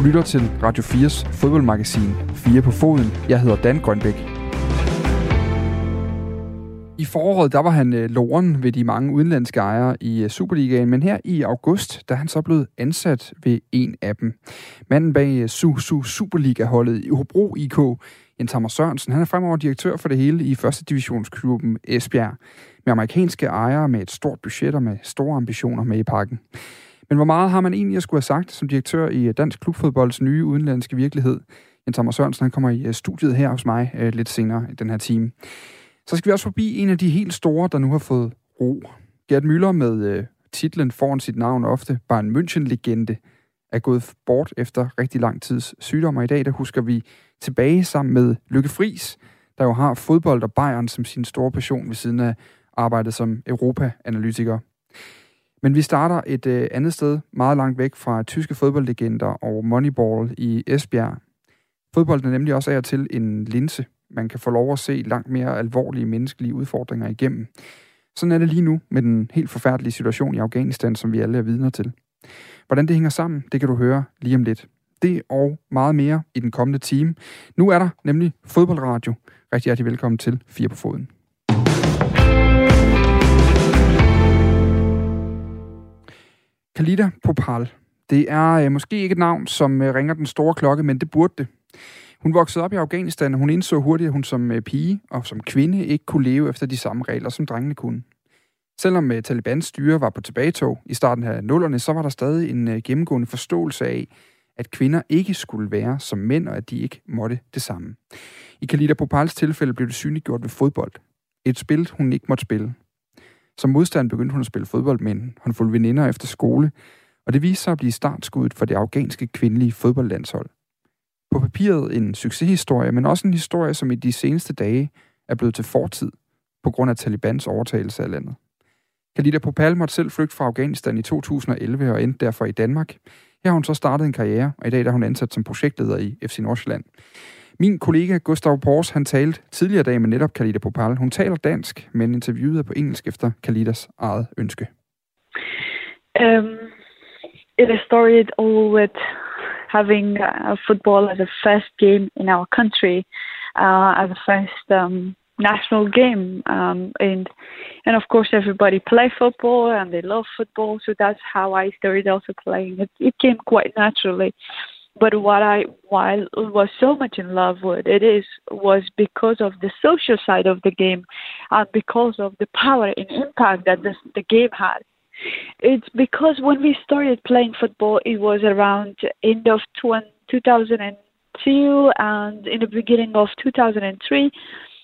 Du lytter til Radio 4's fodboldmagasin 4 på foden. Jeg hedder Dan Grønbæk. I foråret der var han øh, loren ved de mange udenlandske ejere i øh, Superligaen, men her i august der er han så blevet ansat ved en af dem. Manden bag øh, Su Su Superliga-holdet i Hobro IK, Jens Hammer Sørensen, han er fremover direktør for det hele i første divisionsklubben Esbjerg, med amerikanske ejere med et stort budget og med store ambitioner med i pakken. Men hvor meget har man egentlig at skulle have sagt som direktør i øh, Dansk Klubfodbolds nye udenlandske virkelighed? Jens Hammer Sørensen han kommer i øh, studiet her hos mig øh, lidt senere i den her time. Så skal vi også forbi en af de helt store, der nu har fået ro. Gerd Müller med øh, titlen foran sit navn ofte, bare en München-legende, er gået bort efter rigtig lang tids sygdom, og i dag der husker vi tilbage sammen med Lykke Friis, der jo har fodbold og Bayern som sin store passion ved siden af arbejdet som Europa-analytiker. Men vi starter et øh, andet sted, meget langt væk fra tyske fodboldlegender og Moneyball i Esbjerg. Fodbolden er nemlig også af og til en linse, man kan få lov at se langt mere alvorlige menneskelige udfordringer igennem. Sådan er det lige nu med den helt forfærdelige situation i Afghanistan, som vi alle er vidner til. Hvordan det hænger sammen, det kan du høre lige om lidt. Det og meget mere i den kommende time. Nu er der nemlig fodboldradio. Rigtig hjertelig velkommen til Fire på Foden. Kalida Popal. Det er øh, måske ikke et navn, som øh, ringer den store klokke, men det burde det. Hun voksede op i Afghanistan, og hun indså hurtigt, at hun som øh, pige og som kvinde ikke kunne leve efter de samme regler, som drengene kunne. Selvom øh, Talibans styre var på tilbagetog i starten af nullerne, så var der stadig en øh, gennemgående forståelse af, at kvinder ikke skulle være som mænd, og at de ikke måtte det samme. I Kalita Popals tilfælde blev det synliggjort ved fodbold. Et spil, hun ikke måtte spille. Som modstand begyndte hun at spille fodbold med en håndfuld veninder efter skole, og det viste sig at blive startskuddet for det afghanske kvindelige fodboldlandshold på papiret en succeshistorie, men også en historie, som i de seneste dage er blevet til fortid på grund af Talibans overtagelse af landet. Khalida Popal måtte selv flygte fra Afghanistan i 2011 og endte derfor i Danmark. Her har hun så startet en karriere, og i dag er hun ansat som projektleder i FC Nordsjælland. Min kollega Gustav Pors, han talte tidligere dag med netop Kalita Popal. Hun taler dansk, men interviewet er på engelsk efter Kalitas eget ønske. Um, it started all with having uh, football as a first game in our country, uh, as a first um, national game, um, and and of course everybody play football and they love football, so that's how I started also playing. It, it came quite naturally. But what I while was so much in love with it is was because of the social side of the game, and because of the power and impact that the, the game had. It's because when we started playing football, it was around end of 2002 and in the beginning of 2003,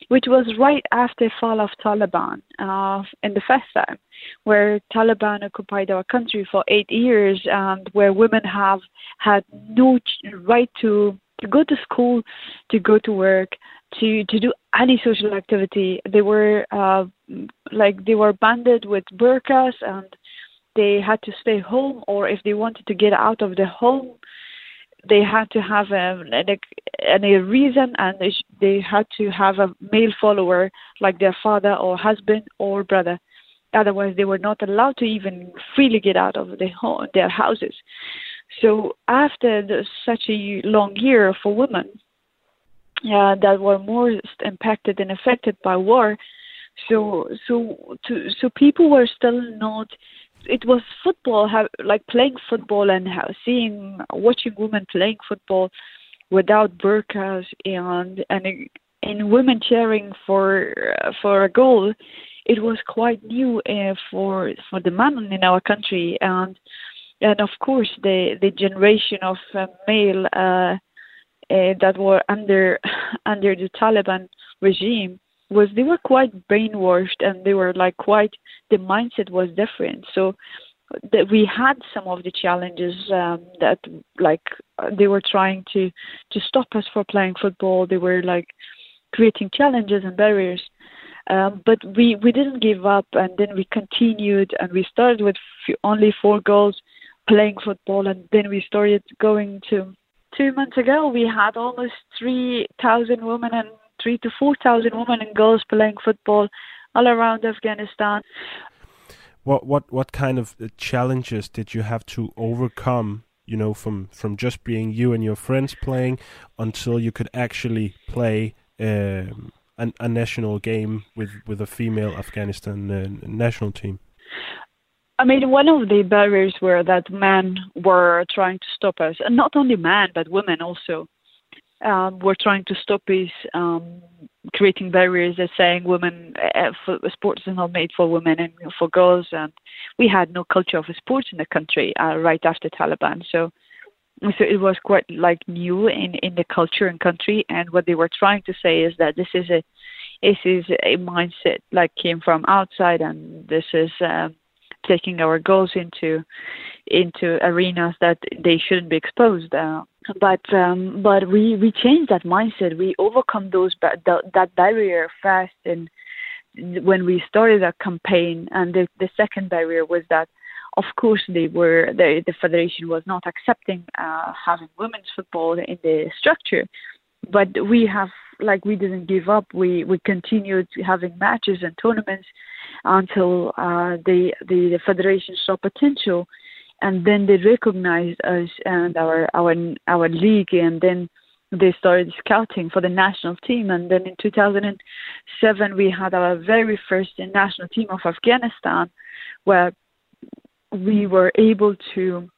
which was right after fall of Taliban uh, in the first time, where Taliban occupied our country for eight years and where women have had no right to to go to school, to go to work, to to do any social activity. They were uh, like they were banded with burqas and they had to stay home, or if they wanted to get out of the home, they had to have a, a, a reason and they, they had to have a male follower like their father or husband or brother. Otherwise, they were not allowed to even freely get out of their, home, their houses. So, after the, such a long year for women uh, that were more impacted and affected by war, so so to, so people were still not it was football, like playing football and how, seeing, watching women playing football without burqas and and and women cheering for uh, for a goal. It was quite new uh, for for the men in our country, and and of course the the generation of uh, male uh, uh, that were under under the Taliban regime was they were quite brainwashed and they were like quite the mindset was different. So that we had some of the challenges um, that like they were trying to to stop us for playing football. They were like creating challenges and barriers. Um, but we we didn't give up and then we continued and we started with only four goals playing football. And then we started going to two months ago we had almost 3000 women and three to four thousand women and girls playing football all around Afghanistan. What what what kind of uh, challenges did you have to overcome you know, from from just being you and your friends playing until you could actually play um, a, a national game with with a female Afghanistan uh, national team? I mean, one of the barriers were that men were trying to stop us, and not only men but women also um, were trying to stop us um, creating barriers and saying women uh, for, sports is not made for women and for girls, and we had no culture of sports in the country uh, right after Taliban, so. So it was quite like new in, in the culture and country, and what they were trying to say is that this is a this is a mindset like came from outside, and this is um, taking our girls into into arenas that they shouldn't be exposed. Uh, but um, but we we changed that mindset. We overcome those that, that barrier fast, and when we started that campaign, and the the second barrier was that. Of course, they were the, the federation was not accepting uh, having women's football in the structure, but we have like we didn't give up. We we continued having matches and tournaments until uh, the, the the federation saw potential, and then they recognized us and our our our league, and then they started scouting for the national team. And then in 2007, we had our very first national team of Afghanistan, where we were able to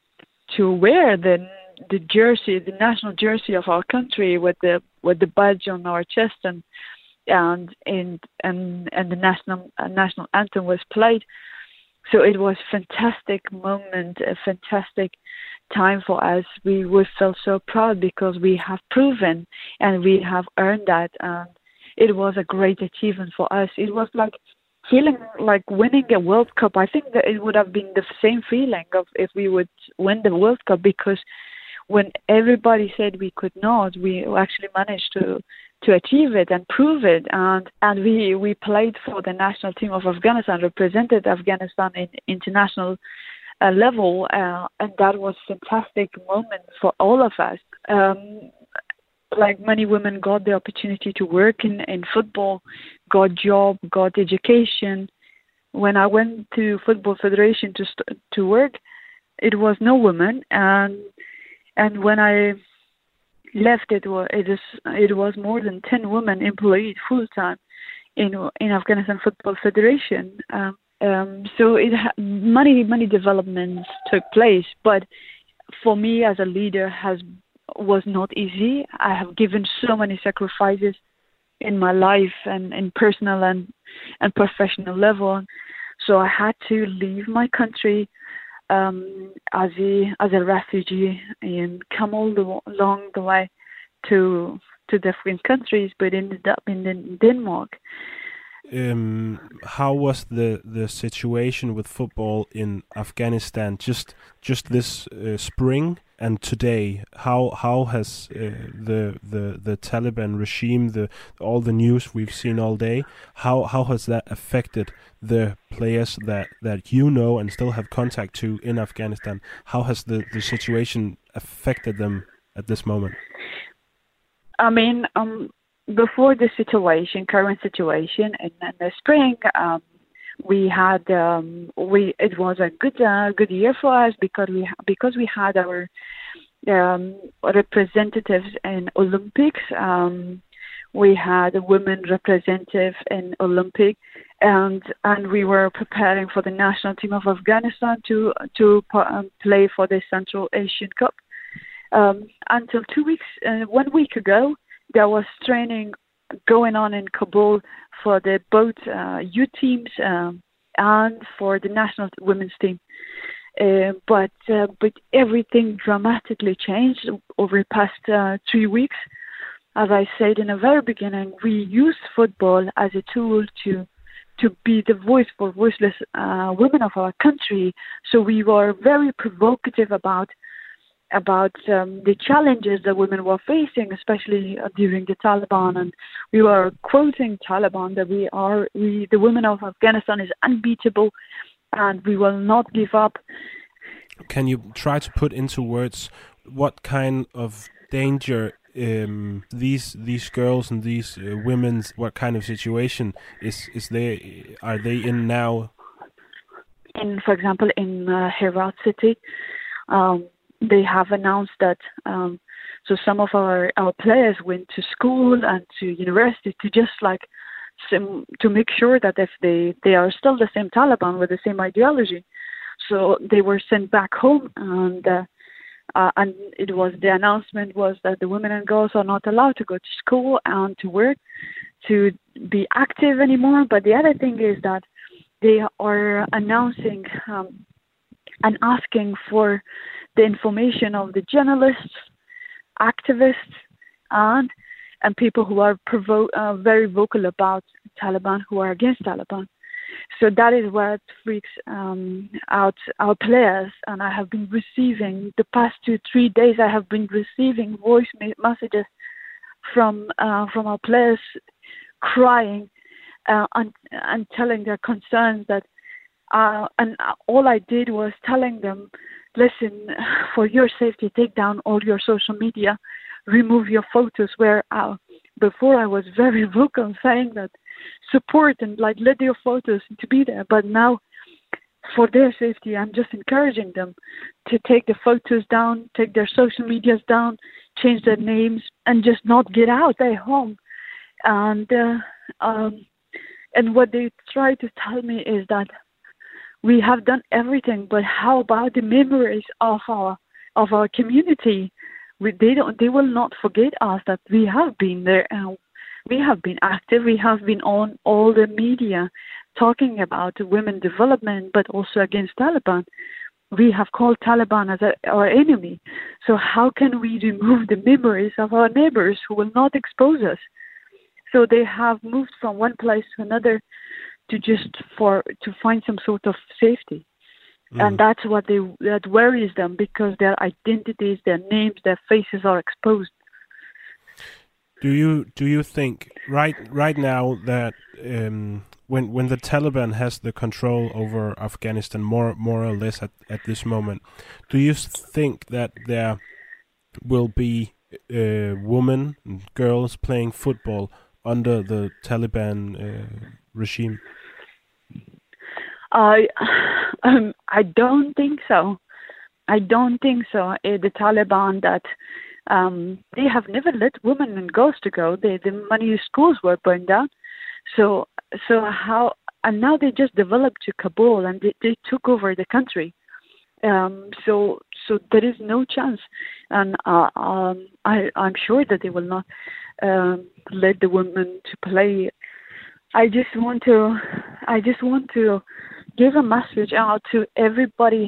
to wear the the jersey, the national jersey of our country with the with the badge on our chest and and and and, the national uh, national anthem was played. So it was a fantastic moment, a fantastic time for us. We we felt so proud because we have proven and we have earned that, and it was a great achievement for us. It was like feeling like winning a World Cup. I think that it would have been the same feeling of if we would win the World Cup because when everybody said we could not, we actually managed to to achieve it and prove it. And and we we played for the national team of Afghanistan, represented Afghanistan in international uh, level, uh, and that was a fantastic moment for all of us. Um, like many women got the opportunity to work in, in football, got job, got education. When I went to Football Federation to st- to work, it was no woman, and and when I left, it was it is it was more than ten women employed full time in in Afghanistan Football Federation. Um, um, so it many many developments took place, but for me as a leader has was not easy. I have given so many sacrifices in my life and in personal and and professional level. So I had to leave my country um, as a as a refugee and come all the along the way to to different countries, but ended up in Denmark. Um, how was the the situation with football in Afghanistan just just this uh, spring and today? How how has uh, the the the Taliban regime, the all the news we've seen all day, how how has that affected the players that that you know and still have contact to in Afghanistan? How has the the situation affected them at this moment? I mean, um, before the situation, current situation, in, in the spring, um, we had um, we it was a good uh, good year for us because we because we had our um, representatives in Olympics. Um, we had a women representative in Olympic, and and we were preparing for the national team of Afghanistan to to um, play for the Central Asian Cup. Um, until two weeks, uh, one week ago, there was training going on in Kabul for the both uh, U teams um, and for the national women's team. Uh, but uh, but everything dramatically changed over the past uh, three weeks. As I said in the very beginning, we use football as a tool to to be the voice for voiceless uh, women of our country. So we were very provocative about about um, the challenges that women were facing, especially uh, during the Taliban. And we were quoting Taliban that we are, we, the women of Afghanistan is unbeatable, and we will not give up. Can you try to put into words what kind of danger um, these these girls and these uh, women's what kind of situation is is they are they in now? In, for example, in uh, Herat city. Um, they have announced that um, so some of our our players went to school and to university to just like to make sure that if they they are still the same Taliban with the same ideology, so they were sent back home and. Uh, uh, and it was the announcement was that the women and girls are not allowed to go to school and to work to be active anymore. But the other thing is that they are announcing um, and asking for the information of the journalists, activists, and and people who are provo- uh, very vocal about Taliban, who are against Taliban. So that is what freaks um, out our players. And I have been receiving the past two three days. I have been receiving voice messages from uh, from our players crying uh, and and telling their concerns that. Uh, and all I did was telling them, listen, for your safety, take down all your social media, remove your photos. Where uh, before I was very vocal saying that support and like let your photos to be there. But now, for their safety, I'm just encouraging them to take the photos down, take their social medias down, change their names, and just not get out. Stay home. And uh, um, and what they try to tell me is that we have done everything, but how about the memories of our of our community? We, they don't. They will not forget us that we have been there and we have been active. We have been on all the media talking about women development, but also against Taliban. We have called Taliban as a, our enemy. So how can we remove the memories of our neighbors who will not expose us? So they have moved from one place to another to just for to find some sort of safety. Mm. And that's what they that worries them because their identities, their names, their faces are exposed. Do you do you think right right now that um, when when the Taliban has the control over Afghanistan more more or less at, at this moment, do you think that there will be uh, women and girls playing football under the Taliban uh, regime? I um, I don't think so. I don't think so. Uh, the Taliban that um, they have never let women and girls to go. They, the many schools were burned down. So so how and now they just developed to Kabul and they, they took over the country. Um, so so there is no chance, and uh, um, I I'm sure that they will not um, let the women to play. I just want to I just want to give a message out to everybody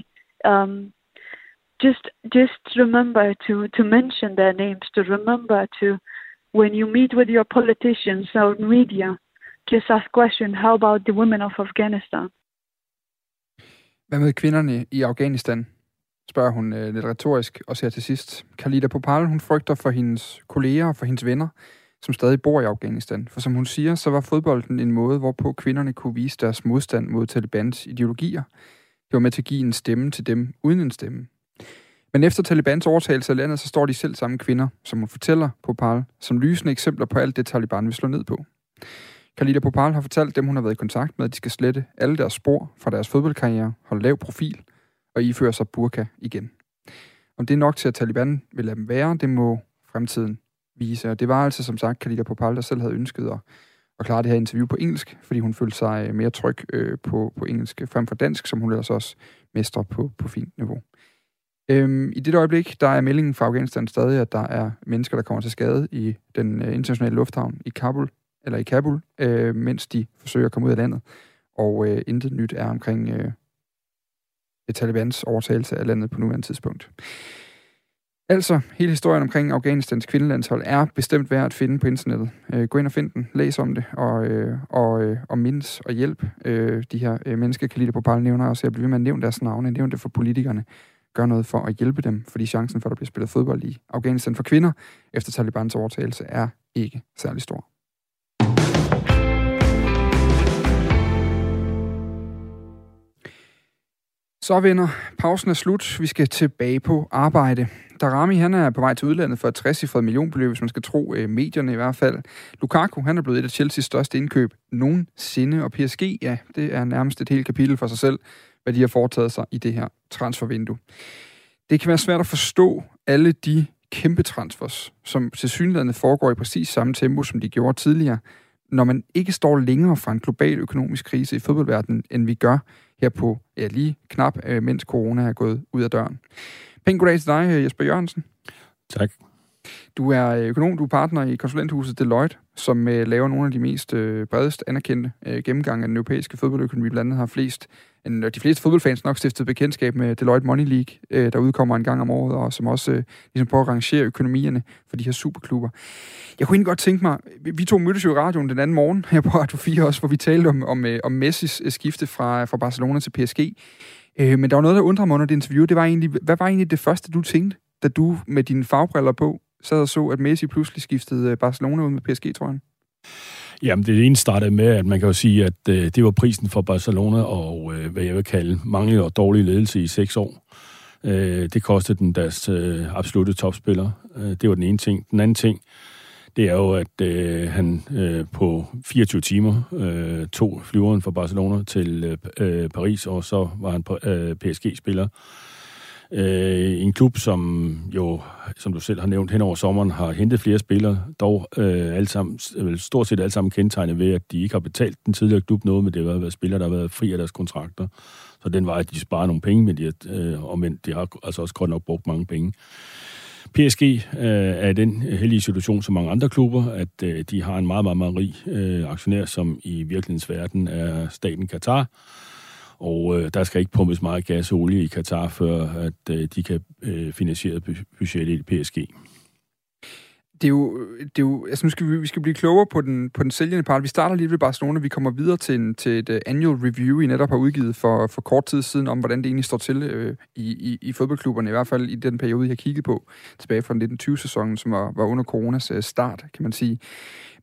um, just just remember to to mention their names to remember to when you meet with your politicians or media just ask question how about the women of Afghanistan Hvad med kvinderne i Afghanistan? spørger hun øh, lidt retorisk og ser til sidst. Khalida Popal, hun frygter for hendes kolleger og for hendes venner, som stadig bor i Afghanistan. For som hun siger, så var fodbolden en måde, hvorpå kvinderne kunne vise deres modstand mod Talibans ideologier. Det var med til at give en stemme til dem uden en stemme. Men efter Talibans overtagelse af landet, så står de selv samme kvinder, som hun fortæller på Popal, som lysende eksempler på alt det, Taliban vil slå ned på. Khalida Popal har fortalt dem, hun har været i kontakt med, at de skal slette alle deres spor fra deres fodboldkarriere, holde lav profil og iføre sig burka igen. Om det er nok til, at Taliban vil lade dem være, det må fremtiden vise. Og det var altså som sagt Khalida Popal, der selv havde ønsket at, at klare det her interview på engelsk, fordi hun følte sig øh, mere tryg øh, på, på engelsk øh, frem for dansk, som hun ellers også mestrer på, på fint niveau. Øhm, I det øjeblik, der er meldingen fra Afghanistan stadig, at der er mennesker, der kommer til skade i den øh, internationale lufthavn i Kabul, eller i Kabul, øh, mens de forsøger at komme ud af landet. Og øh, intet nyt er omkring øh, Talibans overtagelse af landet på nuværende tidspunkt. Altså, hele historien omkring Afghanistans kvindelandshold er bestemt værd at finde på internettet. Øh, gå ind og find den, læs om det, og, øh, og, øh, og mindes og hjælp øh, de her øh, mennesker, Kalita Popal nævner også. Jeg bliver ved med at nævne deres navne, nævne det for politikerne gør noget for at hjælpe dem, fordi chancen for, at der bliver spillet fodbold i Afghanistan for kvinder efter Talibans overtagelse er ikke særlig stor. Så venner, pausen er slut. Vi skal tilbage på arbejde. Darami han er på vej til udlandet for et 60 millionbeløb, hvis man skal tro øh, medierne i hvert fald. Lukaku han er blevet et af Chelseas største indkøb nogensinde, og PSG, ja, det er nærmest et helt kapitel for sig selv hvad de har foretaget sig i det her transfervindue. Det kan være svært at forstå alle de kæmpe transfers, som til synligheden foregår i præcis samme tempo, som de gjorde tidligere, når man ikke står længere fra en global økonomisk krise i fodboldverdenen, end vi gør her på ja, lige knap, øh, mens corona er gået ud af døren. Pænt goddag til dig, øh, Jesper Jørgensen. Tak. Du er øh, økonom, du er partner i konsulenthuset Deloitte, som øh, laver nogle af de mest øh, bredest anerkendte gennemgange af den europæiske fodboldøkonomi. Blandt andet har flest de fleste fodboldfans nok stiftet bekendtskab med Deloitte Money League, øh, der udkommer en gang om året, og som også øh, ligesom prøver at rangere økonomierne for de her superklubber. Jeg kunne egentlig godt tænke mig, vi to mødtes jo i radioen den anden morgen her på Radio 4 også, hvor vi talte om, om, øh, om Messis skifte fra, fra Barcelona til PSG. Men der var noget, der undrede mig under det interview. Det var egentlig, hvad var egentlig det første, du tænkte, da du med dine fagbriller på sad og så, at Messi pludselig skiftede øh, Barcelona ud med PSG, tror jeg? Jamen, det ene startede med, at man kan jo sige, at øh, det var prisen for Barcelona og, øh, hvad jeg vil kalde, manglende og dårlig ledelse i seks år. Øh, det kostede den deres øh, absolute topspiller. Øh, det var den ene ting. Den anden ting, det er jo, at øh, han øh, på 24 timer øh, tog flyveren fra Barcelona til øh, øh Paris, og så var han øh, PSG-spiller. Øh, en klub, som jo, som du selv har nævnt, hen over sommeren har hentet flere spillere, dog øh, alle sammen, stort set alle sammen kendetegnet ved, at de ikke har betalt den tidligere klub noget, men det har været spillere, der har været fri af deres kontrakter. Så den var, at de sparer nogle penge, men de, øh, og men de har altså også godt nok brugt mange penge. PSG øh, er i den heldige situation som mange andre klubber, at øh, de har en meget, meget, meget rig øh, aktionær, som i virkelighedens verden er staten Katar, og øh, der skal ikke pumpes meget gas og olie i Katar, før at øh, de kan øh, finansiere budgettet i PSG. Det er jo, det er jo altså nu skal vi, vi skal blive klogere på den, på den sælgende part. Vi starter lige ved Barcelona, vi kommer videre til, en, til et uh, annual review, I netop har udgivet for, for kort tid siden, om hvordan det egentlig står til øh, i, i, i fodboldklubberne, i hvert fald i den periode, jeg har kigget på, tilbage fra 1920-sæsonen, som var, var under coronas øh, start, kan man sige.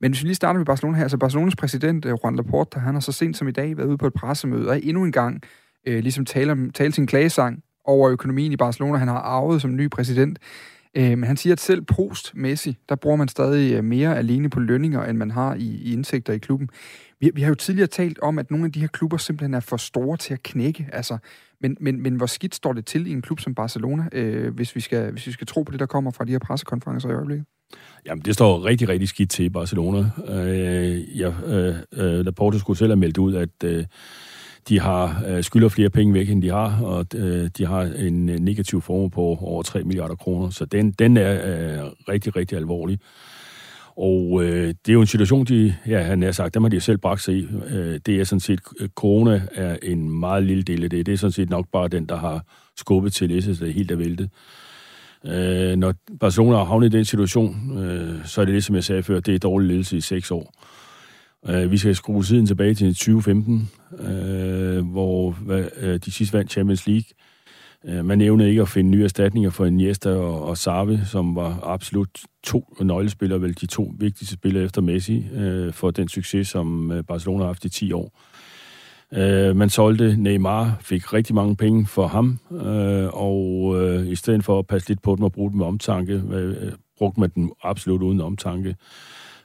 Men hvis vi lige starter med Barcelona her, så altså Barcelonas præsident, øh, Juan Laporta, han har så sent som i dag været ude på et pressemøde, og endnu en gang øh, ligesom tale, tale sin klagesang over økonomien i Barcelona, han har arvet som ny præsident. Øh, men han siger, at selv post-Messi, der bruger man stadig øh, mere alene på lønninger, end man har i, i indtægter i klubben. Vi, vi har jo tidligere talt om, at nogle af de her klubber simpelthen er for store til at knække. Altså, men, men, men hvor skidt står det til i en klub som Barcelona, øh, hvis, vi skal, hvis vi skal tro på det, der kommer fra de her pressekonferencer i øjeblikket? Jamen, det står rigtig, rigtig skidt til i Barcelona. Øh, jeg, øh, øh, Laporte skulle selv have meldt ud, at øh, de har øh, skylder flere penge væk, end de har, og øh, de har en øh, negativ formue på over 3 milliarder kroner. Så den, den er øh, rigtig, rigtig alvorlig. Og øh, det er jo en situation, de, ja, han har sagt, dem har de selv bragt sig i. Øh, det er sådan set, øh, corona er en meget lille del af det. Det er sådan set nok bare den, der har skubbet til det, så det er helt er væltet. Øh, når Barcelona har havnet i den situation, øh, så er det det, som jeg sagde før, det er dårlig ledelse i seks år. Øh, vi skal skrue tiden tilbage til 2015, øh, hvor øh, de sidste vandt Champions League. Øh, man nævnte ikke at finde nye erstatninger for Iniesta og, og Sarve, som var absolut to nøglespillere, vel de to vigtigste spillere efter Messi, øh, for den succes, som øh, Barcelona har haft i 10 år. Øh, man solgte Neymar, fik rigtig mange penge for ham, øh, og øh, i stedet for at passe lidt på dem og bruge dem med omtanke, øh, brugte man den absolut uden omtanke.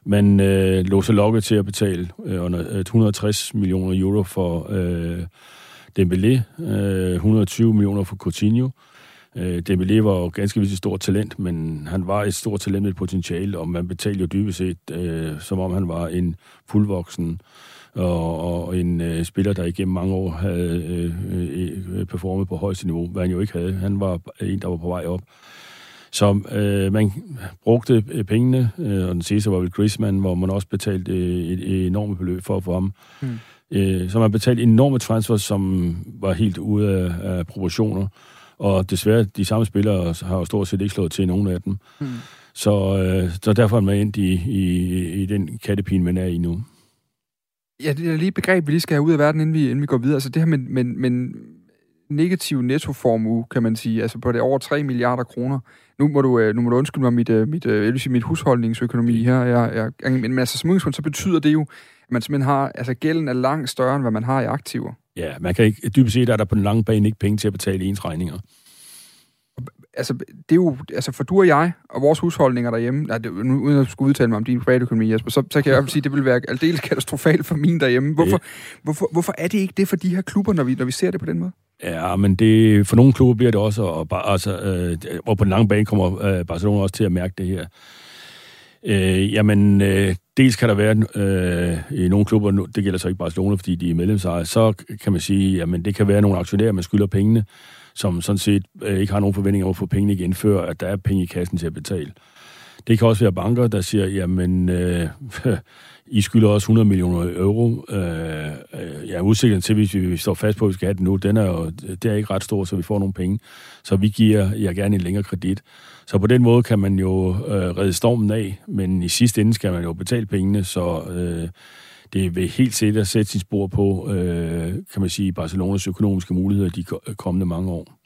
Man øh, lå sig lokke til at betale øh, 160 øh, millioner euro for øh, Dembélé, øh, 120 millioner for Coutinho. Øh, Dembélé var jo ganske vist et stort talent, men han var et stort talent med potentiale, og man betalte jo dybest set, øh, som om han var en fuldvoksen og, og en øh, spiller, der igennem mange år havde øh, øh, øh, performet på højeste niveau, hvad han jo ikke havde. Han var en, der var på vej op. Så øh, man brugte øh, pengene, øh, og den sidste var vel Griezmann, hvor man også betalte øh, et, et enormt beløb for at få ham. Mm. Øh, så man betalte enorme transfer, som var helt ude af, af proportioner. Og desværre, de samme spillere har jo stort set ikke slået til nogen af dem. Mm. Så, øh, så derfor er man ind i, i, i den kattepine, man er i nu. Ja, det er lige et begreb, vi lige skal have ud af verden, inden vi, inden vi går videre. Altså det her med, med, med negativ nettoformue, kan man sige, altså på det over 3 milliarder kroner. Nu må du, øh, nu må du undskylde mig mit, øh, mit, øh, jeg vil sige, mit husholdningsøkonomi her. Jeg, jeg, men altså, som så betyder det jo, at man simpelthen har, altså gælden er langt større, end hvad man har i aktiver. Ja, man kan ikke, dybest set er der på den lange bane ikke penge til at betale ens regninger altså, det er jo, altså for du og jeg, og vores husholdninger derhjemme, nej, det, nu, uden at skulle udtale mig om din privatøkonomi, Jesper, så, så kan jeg i hvert fald sige, at det vil være aldeles katastrofalt for min derhjemme. Hvorfor, hvorfor, hvorfor er det ikke det for de her klubber, når vi, når vi ser det på den måde? Ja, men det, for nogle klubber bliver det også, og, altså, øh, og på den lange bane kommer øh, Barcelona også til at mærke det her. Øh, jamen, øh, dels kan der være øh, i nogle klubber, det gælder så ikke Barcelona, fordi de er medlemsejer, så kan man sige, jamen det kan være nogle aktionærer, man skylder pengene, som sådan set øh, ikke har nogen forventninger om at få pengene igen, før at der er penge i kassen til at betale. Det kan også være banker, der siger, jamen, øh, I skylder også 100 millioner euro. Øh, øh, ja, udsigten til, hvis vi står fast på, at vi skal have det nu, den er jo, det er ikke ret stor, så vi får nogle penge. Så vi giver jer gerne en længere kredit. Så på den måde kan man jo øh, redde stormen af, men i sidste ende skal man jo betale pengene, så øh, det vil helt sikkert sætte sin spor på, øh, kan man sige, Barcelonas økonomiske muligheder de kommende mange år.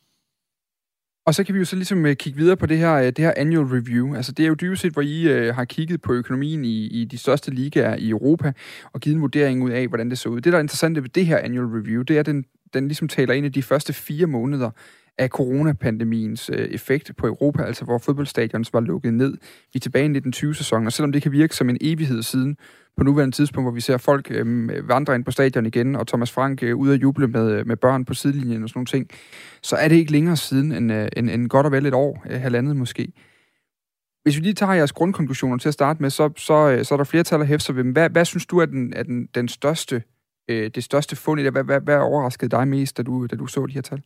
Og så kan vi jo så ligesom øh, kigge videre på det her, øh, det her annual review. Altså det er jo dybest set, hvor I øh, har kigget på økonomien i, i de største ligaer i Europa, og givet en vurdering ud af, hvordan det så ud. Det, der er interessant ved det her annual review, det er, at den, den ligesom taler ind i de første fire måneder af coronapandemiens øh, effekt på Europa, altså hvor fodboldstadions var lukket ned. Vi er tilbage i 1920-sæsonen, og selvom det kan virke som en evighed siden, på nuværende tidspunkt, hvor vi ser folk øh, vandre ind på stadion igen, og Thomas Frank øh, ude at juble med, øh, med børn på sidelinjen og sådan nogle ting, så er det ikke længere siden end, øh, end, end godt og vel et år, øh, halvandet måske. Hvis vi lige tager jeres grundkonklusioner til at starte med, så, så, øh, så er der flertal af hæfter ved dem. Hvad, hvad synes du er den, er den, den største, øh, det største fund i det? Hvad, hvad, hvad overraskede dig mest, da du, da du så de her tal?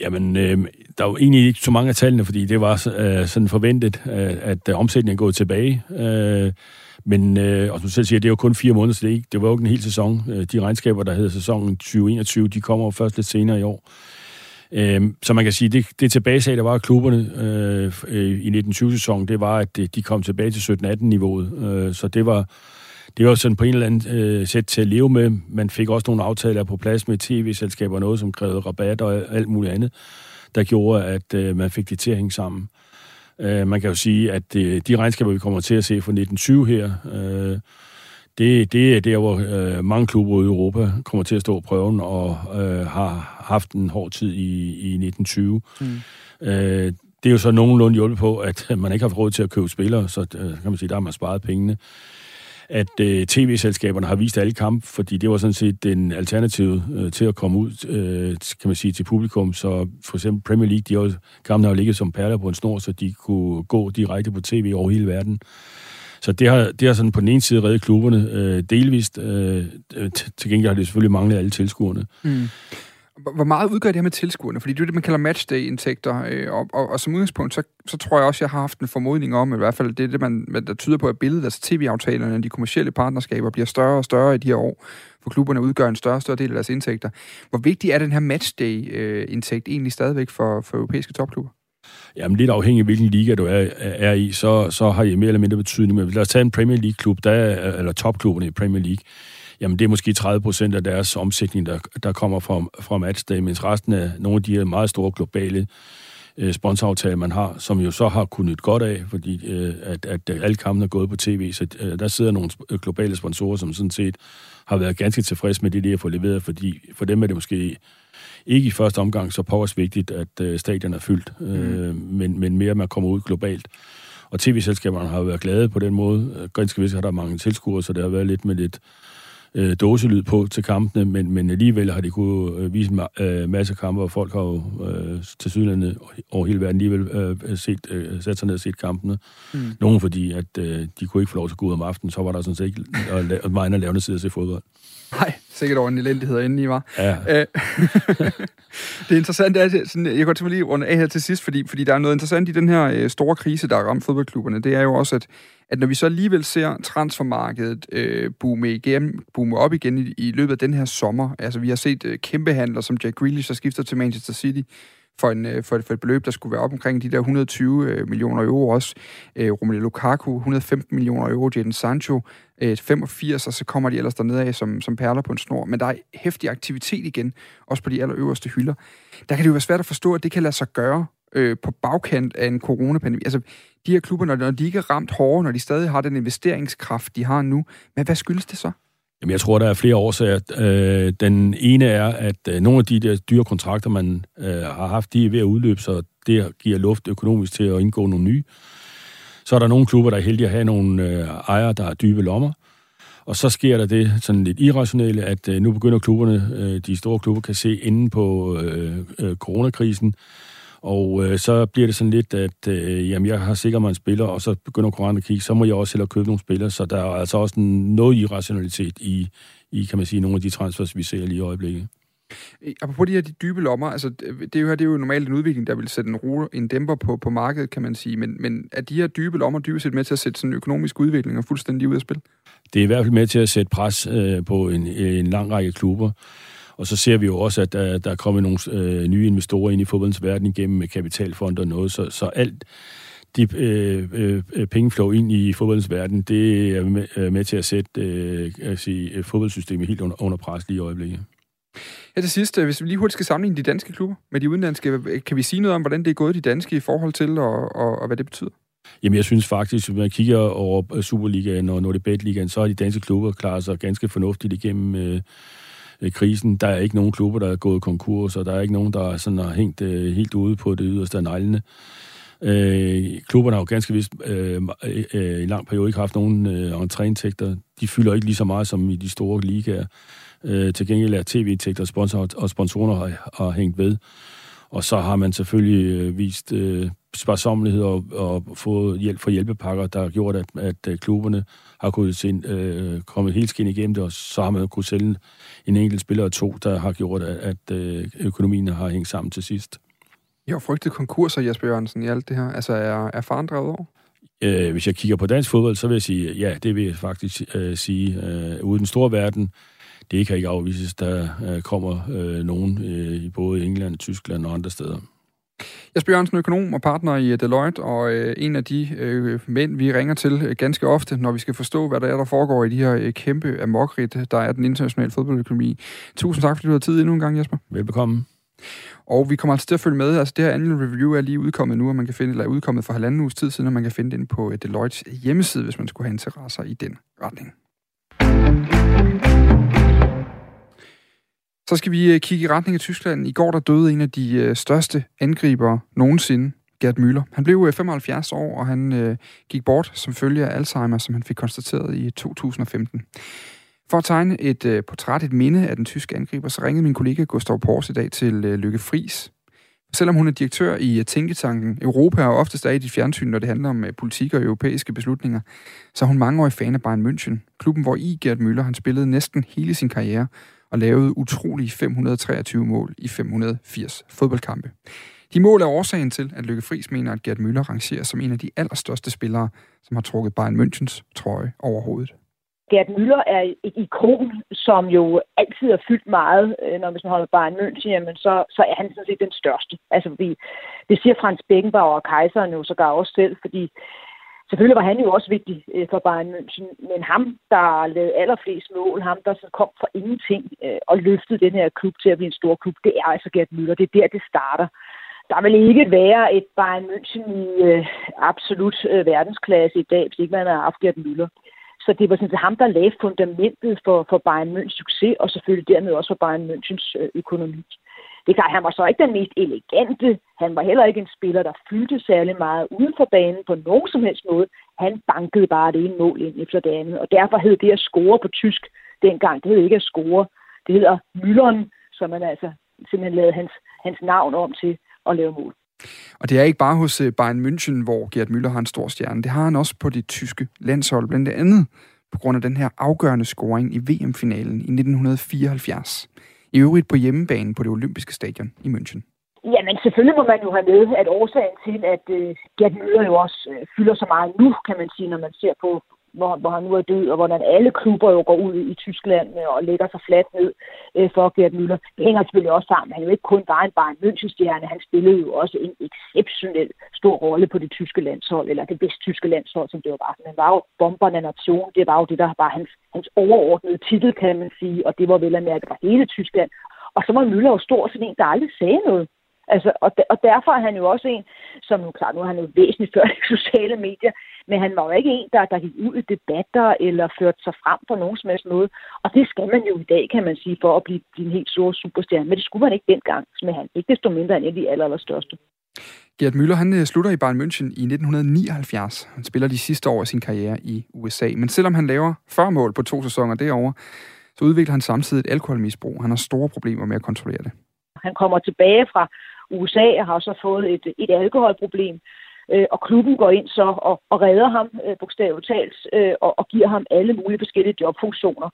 Jamen, øh, der er jo egentlig ikke så mange af tallene, fordi det var øh, sådan forventet, øh, at øh, omsætningen er gået tilbage. Øh, men, øh, og som du selv siger, det er jo kun fire måneder, så det, ikke, det var jo ikke en hel sæson. Øh, de regnskaber, der hedder sæsonen 2021, de kommer jo først lidt senere i år. Øh, så man kan sige, det, det tilbagesag, der var af klubberne øh, øh i 1920-sæsonen, det var, at øh, de kom tilbage til 17-18-niveauet. Øh, så det var, det var sådan på en eller anden øh, sæt til at leve med. Man fik også nogle aftaler på plads med tv-selskaber, noget som krævede rabat og alt muligt andet, der gjorde, at øh, man fik det til at hænge sammen. Øh, man kan jo sige, at øh, de regnskaber, vi kommer til at se fra 1920 her, øh, det, det er der, hvor øh, mange klubber i Europa kommer til at stå prøven og øh, har haft en hård tid i, i 1920. Mm. Øh, det er jo så nogenlunde hjulpet på, at man ikke har råd til at købe spillere, så øh, kan man sige, der har man sparet pengene at øh, tv-selskaberne har vist alle kampe, fordi det var sådan set den alternativ øh, til at komme ud, øh, kan man sige, til publikum. Så for eksempel Premier League, de har, kampene har ligget som perler på en snor, så de kunne gå direkte på tv over hele verden. Så det har, det har sådan på den ene side reddet klubberne øh, delvist. Øh, øh til gengæld har det selvfølgelig manglet alle tilskuerne. Mm. Hvor meget udgør det her med tilskuerne? Fordi det er det, man kalder matchday-indtægter, øh, og, og, og som udgangspunkt, så, så tror jeg også, jeg har haft en formodning om, i hvert fald det er det, man, der tyder på, at billedet, altså tv-aftalerne, de kommersielle partnerskaber, bliver større og større i de her år, for klubberne udgør en større og større del af deres indtægter. Hvor vigtig er den her matchday-indtægt egentlig stadigvæk for, for europæiske topklubber? Jamen lidt afhængig af hvilken liga du er, er i, så, så har I mere eller mindre betydning. Men lad os tage en Premier League-klub, der eller topklubberne i Premier League jamen det er måske 30 procent af deres omsætning, der, der kommer fra, fra matchday, mens resten af nogle af de her meget store globale øh, sponsoraftaler, man har, som jo så har kunnet godt af, fordi øh, at, at alle kampene er gået på tv, så øh, der sidder nogle globale sponsorer, som sådan set har været ganske tilfredse med det, de har fået leveret, fordi for dem er det måske ikke i første omgang så pås vigtigt, at øh, stadion er fyldt, øh, mm. men, men mere, at man kommer ud globalt. Og tv-selskaberne har været glade på den måde. Ganske vist har der mange tilskuere, så det har været lidt med lidt øh, dåselyd på til kampene, men, men alligevel har de kunne øh, vise en øh, masse kampe, og folk har jo øh, til sydlandet over hele verden alligevel øh, set, øh, sat sig ned og set kampene. Mm. Nogle fordi, at øh, de kunne ikke få lov til at gå ud om aftenen, så var der sådan set ikke og, meget andet lavende side at se fodbold. Nej, sikkert over en elendighed inden I var. Ja. Øh, det interessante er, sådan, jeg går til lige runde af her til sidst, fordi, fordi der er noget interessant i den her øh, store krise, der har ramt fodboldklubberne. Det er jo også, at at når vi så alligevel ser transfermarkedet øh, boome, igen, boome op igen i, i løbet af den her sommer, altså vi har set øh, kæmpe handler som Jack Grealish, der skifter til Manchester City, for, en, øh, for, et, for et beløb, der skulle være op omkring de der 120 øh, millioner euro også. Øh, Romelu Lukaku, 115 millioner euro, Jadon Sancho, øh, 85, og så kommer de ellers dernede af som, som perler på en snor. Men der er hæftig aktivitet igen, også på de allerøverste hylder. Der kan det jo være svært at forstå, at det kan lade sig gøre øh, på bagkant af en coronapandemi. Altså, de her klubber, når de ikke er ramt hårdere, når de stadig har den investeringskraft, de har nu, men hvad skyldes det så? Jamen, jeg tror, der er flere årsager. Øh, den ene er, at øh, nogle af de der dyre kontrakter, man øh, har haft, de er ved at udløbe, så det giver luft økonomisk til at indgå nogle nye. Så er der nogle klubber, der er heldige at have nogle øh, ejere, der har dybe lommer. Og så sker der det sådan lidt irrationelle, at øh, nu begynder klubberne, øh, de store klubber, kan se inden på øh, øh, coronakrisen, og øh, så bliver det sådan lidt, at øh, jamen, jeg har sikkert mig en spiller, og så begynder konkurrenten at kigge, så må jeg også hellere købe nogle spillere, så der er altså også noget irrationalitet i, i, kan man sige, nogle af de transfers, vi ser lige i øjeblikket. Apropos de her de dybe lommer, altså det er jo, det er jo normalt en udvikling, der vil sætte en, ro, en dæmper på, på markedet, kan man sige, men, men er de her dybe lommer dybest set med til at sætte sådan en økonomisk udvikling og fuldstændig ud af spil? Det er i hvert fald med til at sætte pres øh, på en, en lang række klubber. Og så ser vi jo også, at der, der er kommet nogle øh, nye investorer ind i fodboldens verden igennem med kapitalfond og noget, så, så alt de øh, øh, pengeflow ind i fodboldens verden, det er med, øh, med til at sætte øh, at sige, fodboldsystemet helt under, under pres lige i øjeblikket. Ja, til sidst, hvis vi lige hurtigt skal sammenligne de danske klubber med de udenlandske, kan vi sige noget om, hvordan det er gået de danske i forhold til, og, og, og hvad det betyder? Jamen, jeg synes faktisk, hvis man kigger over Superligaen og Nordebet-ligaen, så har de danske klubber klaret sig ganske fornuftigt igennem øh, øh, krisen. Der er ikke nogen klubber, der er gået konkurs, og der er ikke nogen, der sådan har hængt øh, helt ude på det yderste af neglene. Øh, klubberne har jo ganske vist øh, øh, øh, i lang periode ikke haft nogen øh, entréindtægter. De fylder ikke lige så meget som i de store ligaer. Øh, til gengæld er tv-indtægter og, sponsor, og sponsorer har, har hængt ved. Og så har man selvfølgelig øh, vist øh, sparsomlighed og, og fået hjælp fra hjælpepakker, der har gjort, at, at øh, klubberne har kunnet se, øh, komme helt skin igennem det, og så har man kunnet sælge en enkelt spiller og to, der har gjort, at, at øh, økonomien har hængt sammen til sidst. Jeg har frygtet konkurser, Jesper Jørgensen, i alt det her. Altså, er, er faren drevet over? Øh, hvis jeg kigger på dansk fodbold, så vil jeg sige, ja, det vil jeg faktisk øh, sige. Øh, ude den store verden, det kan ikke afvises, der øh, kommer øh, nogen øh, i både England, Tyskland og andre steder. Jesper Jørgensen, økonom og partner i Deloitte, og øh, en af de øh, mænd, vi ringer til øh, ganske ofte, når vi skal forstå, hvad der er, der foregår i de her øh, kæmpe amokrit, der er den internationale fodboldøkonomi. Tusind tak, fordi du har tid endnu en gang, Jesper. Velbekomme. Og vi kommer altså til at følge med. Altså det her annual review er lige udkommet nu, og man kan finde, eller er udkommet for halvanden uges tid siden, og man kan finde den på Deloittes hjemmeside, hvis man skulle have interesser i den retning. Så skal vi øh, kigge i retning af Tyskland. I går der døde en af de øh, største angribere nogensinde, Gerd Müller. Han blev øh, 75 år, og han øh, gik bort som følge af Alzheimer, som han fik konstateret i 2015. For at tegne et øh, portræt, et minde af den tyske angriber, så ringede min kollega Gustav Pors i dag til øh, Lykke Fris. Selvom hun er direktør i Tænketanken Europa og oftest er i dit fjernsyn, når det handler om politik og europæiske beslutninger, så er hun mangeårig fan af Bayern München. Klubben, hvor i Gerd Müller han spillede næsten hele sin karriere, og lavede utrolige 523 mål i 580 fodboldkampe. De mål er årsagen til, at Lykke Friis mener, at Gerd Müller rangerer som en af de allerstørste spillere, som har trukket Bayern Münchens trøje over hovedet. Gerd Müller er et ikon, som jo altid har fyldt meget, øh, når man holder Bayern München, jamen så, så er han sådan set den største. Altså, vi, det siger Frans Beckenbauer og kejseren jo sågar også selv, fordi Selvfølgelig var han jo også vigtig øh, for Bayern München, men ham, der lavede allerflest mål, ham, der så kom fra ingenting øh, og løftede den her klub til at blive en stor klub, det er altså Gerd Müller. Det er der, det starter. Der vil ikke være et Bayern München i øh, absolut øh, verdensklasse i dag, hvis ikke man har haft Gerd Müller. Så det var sådan set ham, der lagde fundamentet for, for Bayern Münchens succes, og selvfølgelig dermed også for Bayern Münchens øh, økonomi. Det er klart, han var så ikke den mest elegante. Han var heller ikke en spiller, der fyldte særlig meget uden for banen på nogen som helst måde. Han bankede bare det ene mål ind efter det andet. Og derfor hed det at score på tysk dengang. Det hed ikke at score. Det hedder Mülleren, som man altså simpelthen lavede hans, hans navn om til at lave mål. Og det er ikke bare hos øh, Bayern München, hvor Gerd Müller har en stor stjerne. Det har han også på det tyske landshold, blandt andet på grund af den her afgørende scoring i VM-finalen i 1974. I øvrigt på hjemmebane på det olympiske stadion i München. Jamen selvfølgelig må man jo have med, at årsagen til, at øh, Gerd Müller jo også øh, fylder så meget nu, kan man sige, når man ser på, hvor, hvor han nu er død, og hvordan alle klubber jo går ud i Tyskland øh, og lægger sig fladt ned øh, for Gerd Müller. Det hænger selvfølgelig også sammen. Han er jo ikke kun bare en Bayern München-stjerne, han spillede jo også en exceptionel stor rolle på det tyske landshold, eller det vesttyske landshold, som det jo var. Han var jo bomberne nation, det var jo det, der var hans, hans overordnede titel, kan man sige, og det var vel at mærke for hele Tyskland. Og så var Müller jo stor sådan en, der aldrig sagde noget. Altså, og, de, og derfor er han jo også en, som nu klart, nu er han jo væsentligt før de sociale medier, men han var jo ikke en, der, der gik ud i debatter eller førte sig frem på nogen som helst måde. Og det skal man jo i dag, kan man sige, for at blive, en helt stor superstjerne. Men det skulle man ikke dengang, med han ikke desto mindre en af de aller, allerstørste. Gert Müller han øh, slutter i Bayern München i 1979. Han spiller de sidste år af sin karriere i USA. Men selvom han laver 40 mål på to sæsoner derovre, så udvikler han samtidig et alkoholmisbrug. Han har store problemer med at kontrollere det. Han kommer tilbage fra USA har så fået et, et alkoholproblem. Øh, og klubben går ind så og, og redder ham, øh, bogstaveligt talt, øh, og, og giver ham alle mulige forskellige jobfunktioner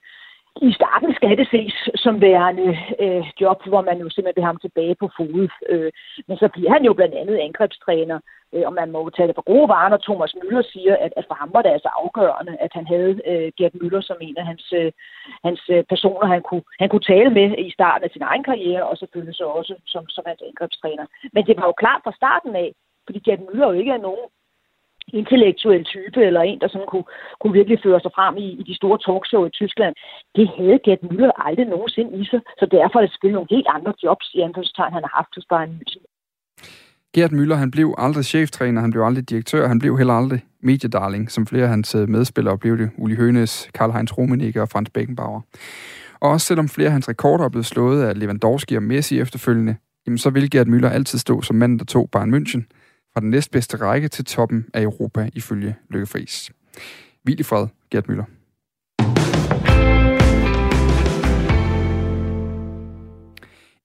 i starten skal det ses som værende øh, job, hvor man jo simpelthen vil have ham tilbage på fod. Øh, men så bliver han jo blandt andet angrebstræner, øh, og man må jo tage det for gode varer, når Thomas Møller siger, at, at for ham var det altså afgørende, at han havde øh, Gert Møller som en af hans, øh, hans øh, personer, han kunne, han kunne tale med i starten af sin egen karriere, og selvfølgelig så også som, som hans angrebstræner. Men det var jo klart fra starten af, fordi Gert Møller jo ikke er nogen intellektuel type, eller en, der sådan kunne, kunne virkelig føre sig frem i, i de store talkshow i Tyskland, det havde Gert Müller aldrig nogensinde i sig. Så derfor er det selvfølgelig nogle helt andre jobs i anførselstegn, han har haft hos Bayern München. Gert Müller, han blev aldrig cheftræner, han blev aldrig direktør, han blev heller aldrig mediedarling, som flere af hans øh, medspillere blev det. Uli Hønes, Karl-Heinz Rummenigge og Franz Beckenbauer. Og også selvom flere af hans rekorder er blevet slået af Lewandowski og Messi efterfølgende, jamen så vil Gert Müller altid stå som manden, der tog Bayern München – fra den næstbedste række til toppen af Europa, ifølge Lykke Friis. Hvil i fred, Gert Müller.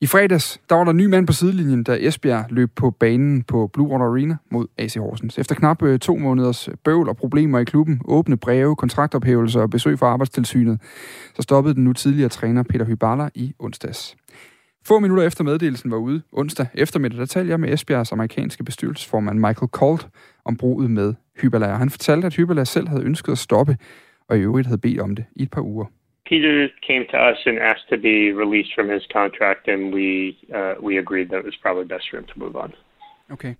I fredags, der var der en ny mand på sidelinjen, da Esbjerg løb på banen på Blue Water Arena mod AC Horsens. Efter knap øh, to måneders øh, bøvl og problemer i klubben, åbne breve, kontraktophævelser og besøg fra arbejdstilsynet, så stoppede den nu tidligere træner Peter Hybala i onsdags. Få minutter efter meddelelsen var ude, onsdag eftermiddag, der talte jeg med Esbjergs amerikanske bestyrelsesformand Michael Colt om bruget med Hybala. Han fortalte, at Hybala selv havde ønsket at stoppe, og i øvrigt havde bedt om det i et par uger. Peter came to us and asked to be released from his contract, and we uh, we agreed that it was probably best for him to move on. Okay.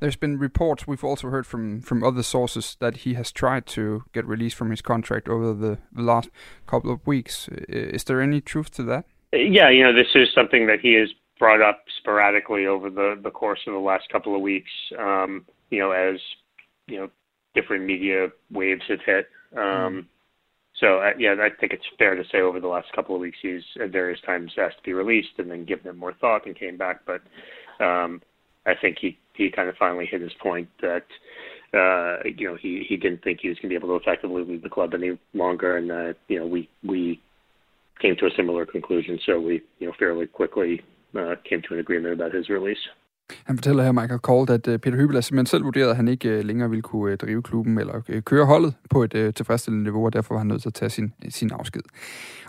There's been reports we've also heard from from other sources that he has tried to get released from his contract over the, the last couple of weeks. Is there any truth to that? Yeah, you know, this is something that he has brought up sporadically over the, the course of the last couple of weeks, um, you know, as, you know, different media waves have hit. Um, mm. So, uh, yeah, I think it's fair to say over the last couple of weeks he's at various times asked to be released and then given it more thought and came back. But um, I think he, he kind of finally hit his point that, uh, you know, he, he didn't think he was going to be able to effectively lead the club any longer. And, uh, you know, we, we came to a similar conclusion, so we you know fairly quickly uh, came to an agreement about his release. Han fortæller her, Michael Colt, at øh, Peter Hybel simpelthen selv vurderede, at han ikke øh, længere ville kunne øh, drive klubben eller køre holdet på et tilfredsstillende niveau, og derfor var han nødt til at tage sin, sin afsked.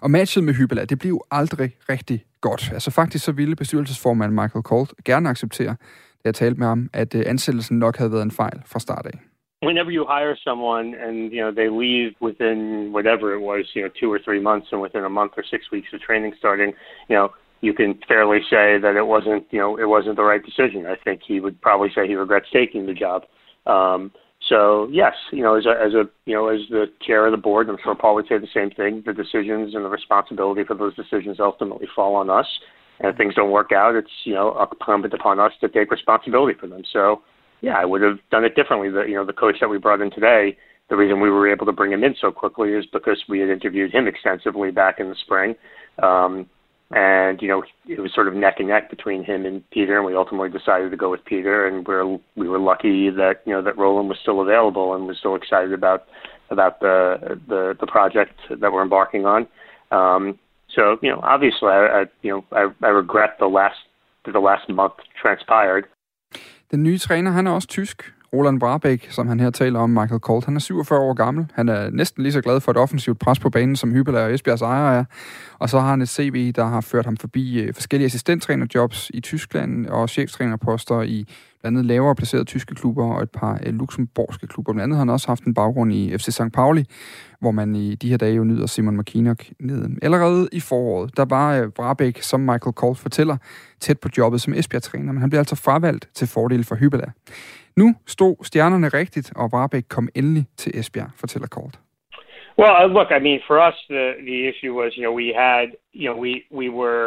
Og matchet med Hybel, det blev aldrig rigtig godt. Altså faktisk så ville bestyrelsesformand Michael Colt gerne acceptere, da jeg talte med ham, at ansættelsen nok havde været en fejl fra start af. whenever you hire someone and you know they leave within whatever it was, you know, two or three months, and within a month or six weeks of training starting, you know, you can fairly say that it wasn't, you know, it wasn't the right decision. I think he would probably say he regrets taking the job. Um, so yes, you know, as a, as a you know as the chair of the board, I'm sure Paul would say the same thing. The decisions and the responsibility for those decisions ultimately fall on us. And if things don't work out, it's you know incumbent upon us to take responsibility for them. So yeah, I would have done it differently. The you know the coach that we brought in today, the reason we were able to bring him in so quickly is because we had interviewed him extensively back in the spring. Um, and you know it was sort of neck and neck between him and Peter, and we ultimately decided to go with Peter. And we're we were lucky that you know that Roland was still available and was still excited about about the the, the project that we're embarking on. Um, so you know, obviously, I, I you know I, I regret the last the last month transpired. Den nye træner, han er også tysk. Roland Brabæk, som han her taler om, Michael Colt, han er 47 år gammel. Han er næsten lige så glad for et offensivt pres på banen, som Hybel og Esbjergs ejer er. Og så har han et CV, der har ført ham forbi øh, forskellige assistenttrænerjobs i Tyskland og cheftrænerposter i blandt andet lavere placerede tyske klubber og et par øh, luxemburgske klubber. Blandt andet har han også haft en baggrund i FC St. Pauli, hvor man i de her dage jo nyder Simon McKinnock ned. Allerede i foråret, der var øh, Brabæk, som Michael Colt fortæller, tæt på jobbet som Esbjerg-træner, men han blev altså fravalgt til fordel for Hybela. Nu stod stjernerne rigtigt, og kom endelig til Esbjerg, fortæller Colt. Well, uh, look, I mean, for us, the the issue was, you know, we had, you know, we we were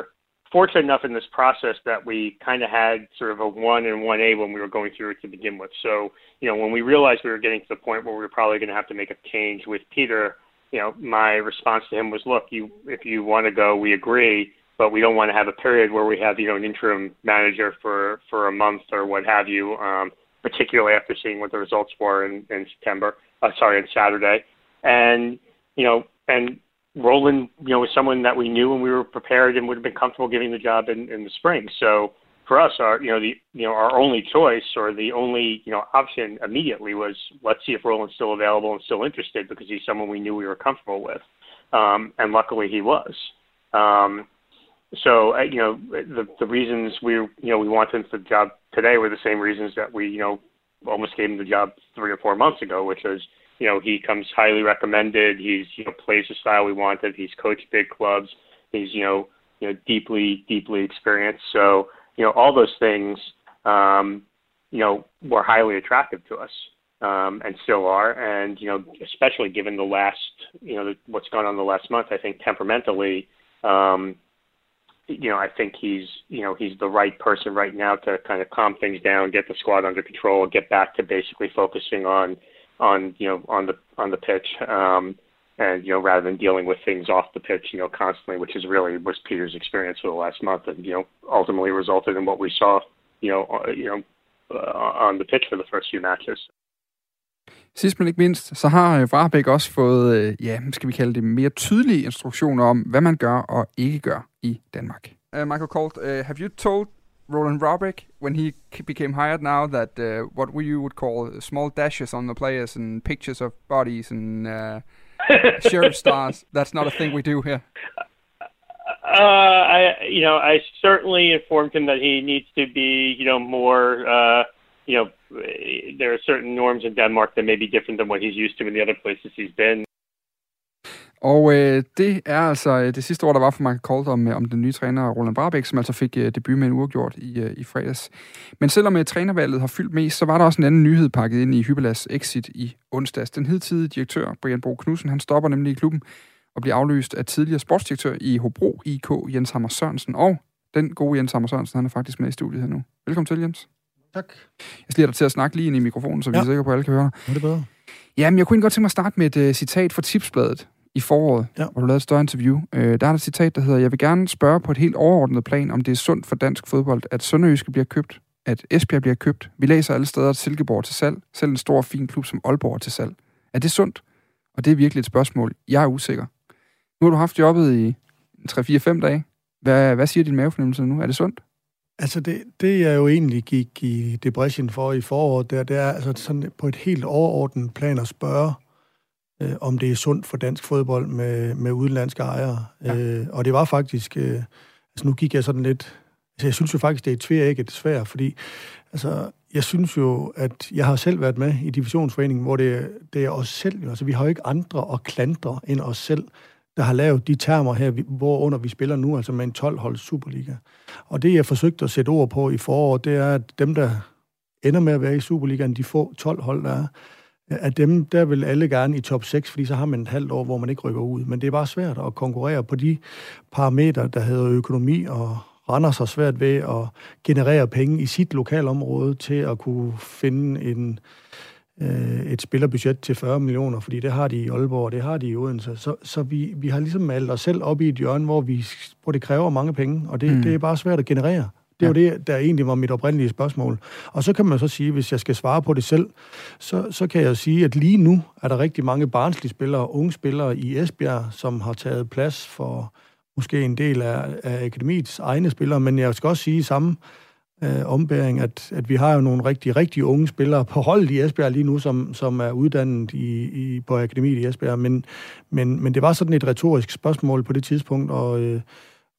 fortunate enough in this process that we kind of had sort of a one and one A when we were going through it to begin with. So, you know, when we realized we were getting to the point where we were probably going to have to make a change with Peter, you know, my response to him was, look, you if you want to go, we agree. but we don't want to have a period where we have you know an interim manager for for a month or what have you. Um, particularly after seeing what the results were in, in September. Uh, sorry, on Saturday, and you know, and Roland, you know, was someone that we knew and we were prepared and would have been comfortable giving the job in, in the spring. So for us, our you know the you know our only choice or the only you know option immediately was let's see if Roland's still available and still interested because he's someone we knew we were comfortable with, um, and luckily he was. Um, so uh, you know the the reasons we you know we wanted him for the job today were the same reasons that we you know almost gave him the job three or four months ago, which was you know he comes highly recommended. He's you know plays the style we wanted. He's coached big clubs. He's you know you know deeply deeply experienced. So you know all those things um, you know were highly attractive to us. Um, and still are, and you know, especially given the last, you know, what's gone on the last month, I think temperamentally, um, you know, I think he's, you know, he's the right person right now to kind of calm things down, get the squad under control, get back to basically focusing on, on, you know, on the on the pitch, um, and you know, rather than dealing with things off the pitch, you know, constantly, which is really was Peter's experience for the last month, and you know, ultimately resulted in what we saw, you know, uh, you know, uh, on the pitch for the first few matches. Sidst men ikke mindst, så har Vrabæk også fået, ja, skal vi kalde det, mere tydelige instruktioner om, hvad man gør og ikke gør i Danmark. Uh, Michael Colt, uh, have you told Roland Vrabæk, when he became hired now, that uh, what you would call small dashes on the players and pictures of bodies and uh, sheriff stars, that's not a thing we do here? Uh, I, you know, I certainly informed him that he needs to be, you know, more, uh, you know, there are certain norms in Denmark that may be different than what he's used to in the other places he's been. Og øh, det er altså øh, det sidste ord, der var for Michael Colt om, øh, om den nye træner Roland Barbæk, som altså fik øh, debut med en uafgjort i, øh, i fredags. Men selvom øh, trænervalget har fyldt mest, så var der også en anden nyhed pakket ind i Hybelas exit i onsdags. Den hidtidige direktør, Brian Bro Knudsen, han stopper nemlig i klubben og bliver afløst af tidligere sportsdirektør i Hobro IK, Jens Hammer Sørensen. Og den gode Jens Hammer Sørensen, han er faktisk med i studiet her nu. Velkommen til, Jens. Tak. Jeg skal dig til at snakke lige ind i mikrofonen, så vi ja. er sikre på, at alle kan høre dig. Er det bedre? Jamen, jeg kunne godt tænke mig at starte med et uh, citat fra Tipsbladet i foråret, ja. hvor du lavede et større interview. Uh, der er der et citat, der hedder, Jeg vil gerne spørge på et helt overordnet plan, om det er sundt for dansk fodbold, at Sønderjyske bliver købt, at Esbjerg bliver købt. Vi læser alle steder, at Silkeborg til salg, selv en stor, fin klub som Aalborg til salg. Er det sundt? Og det er virkelig et spørgsmål. Jeg er usikker. Nu har du haft jobbet i 3-4-5 dage. Hvad, hvad siger din mavefornemmelse nu? Er det sundt? Altså det, det jeg jo egentlig gik i depression for i foråret, der, det er altså sådan på et helt overordnet plan at spørge, øh, om det er sundt for dansk fodbold med, med udenlandske ejere. Ja. Øh, og det var faktisk, øh, altså nu gik jeg sådan lidt, altså jeg synes jo faktisk, det er et tværægget svært, fordi altså jeg synes jo, at jeg har selv været med i divisionsforeningen, hvor det, det er os selv, altså vi har jo ikke andre at klandre end os selv der har lavet de termer her, hvor under vi spiller nu, altså med en 12-hold Superliga. Og det, jeg forsøgte at sætte ord på i foråret, det er, at dem, der ender med at være i Superligaen, de få 12 hold, der er, at dem, der vil alle gerne i top 6, fordi så har man et halvt år, hvor man ikke rykker ud. Men det er bare svært at konkurrere på de parametre, der hedder økonomi og render sig svært ved at generere penge i sit lokalområde til at kunne finde en, øh, et spillerbudget til 40 millioner, fordi det har de i Aalborg, og det har de i Odense. Så, så vi, vi har ligesom malet os selv op i et hjørne, hvor, vi, hvor det kræver mange penge, og det, mm. det er bare svært at generere. Det er ja. jo det, der egentlig var mit oprindelige spørgsmål. Og så kan man så sige, hvis jeg skal svare på det selv, så, så kan jeg sige, at lige nu er der rigtig mange barnslige spillere, unge spillere i Esbjerg, som har taget plads for måske en del af, af akademiets egne spillere, men jeg skal også sige samme øh, ombæring, at, at vi har jo nogle rigtig, rigtig unge spillere på holdet i Esbjerg lige nu, som, som er uddannet i, i, på akademiet i Esbjerg. Men, men, men det var sådan et retorisk spørgsmål på det tidspunkt, og, øh,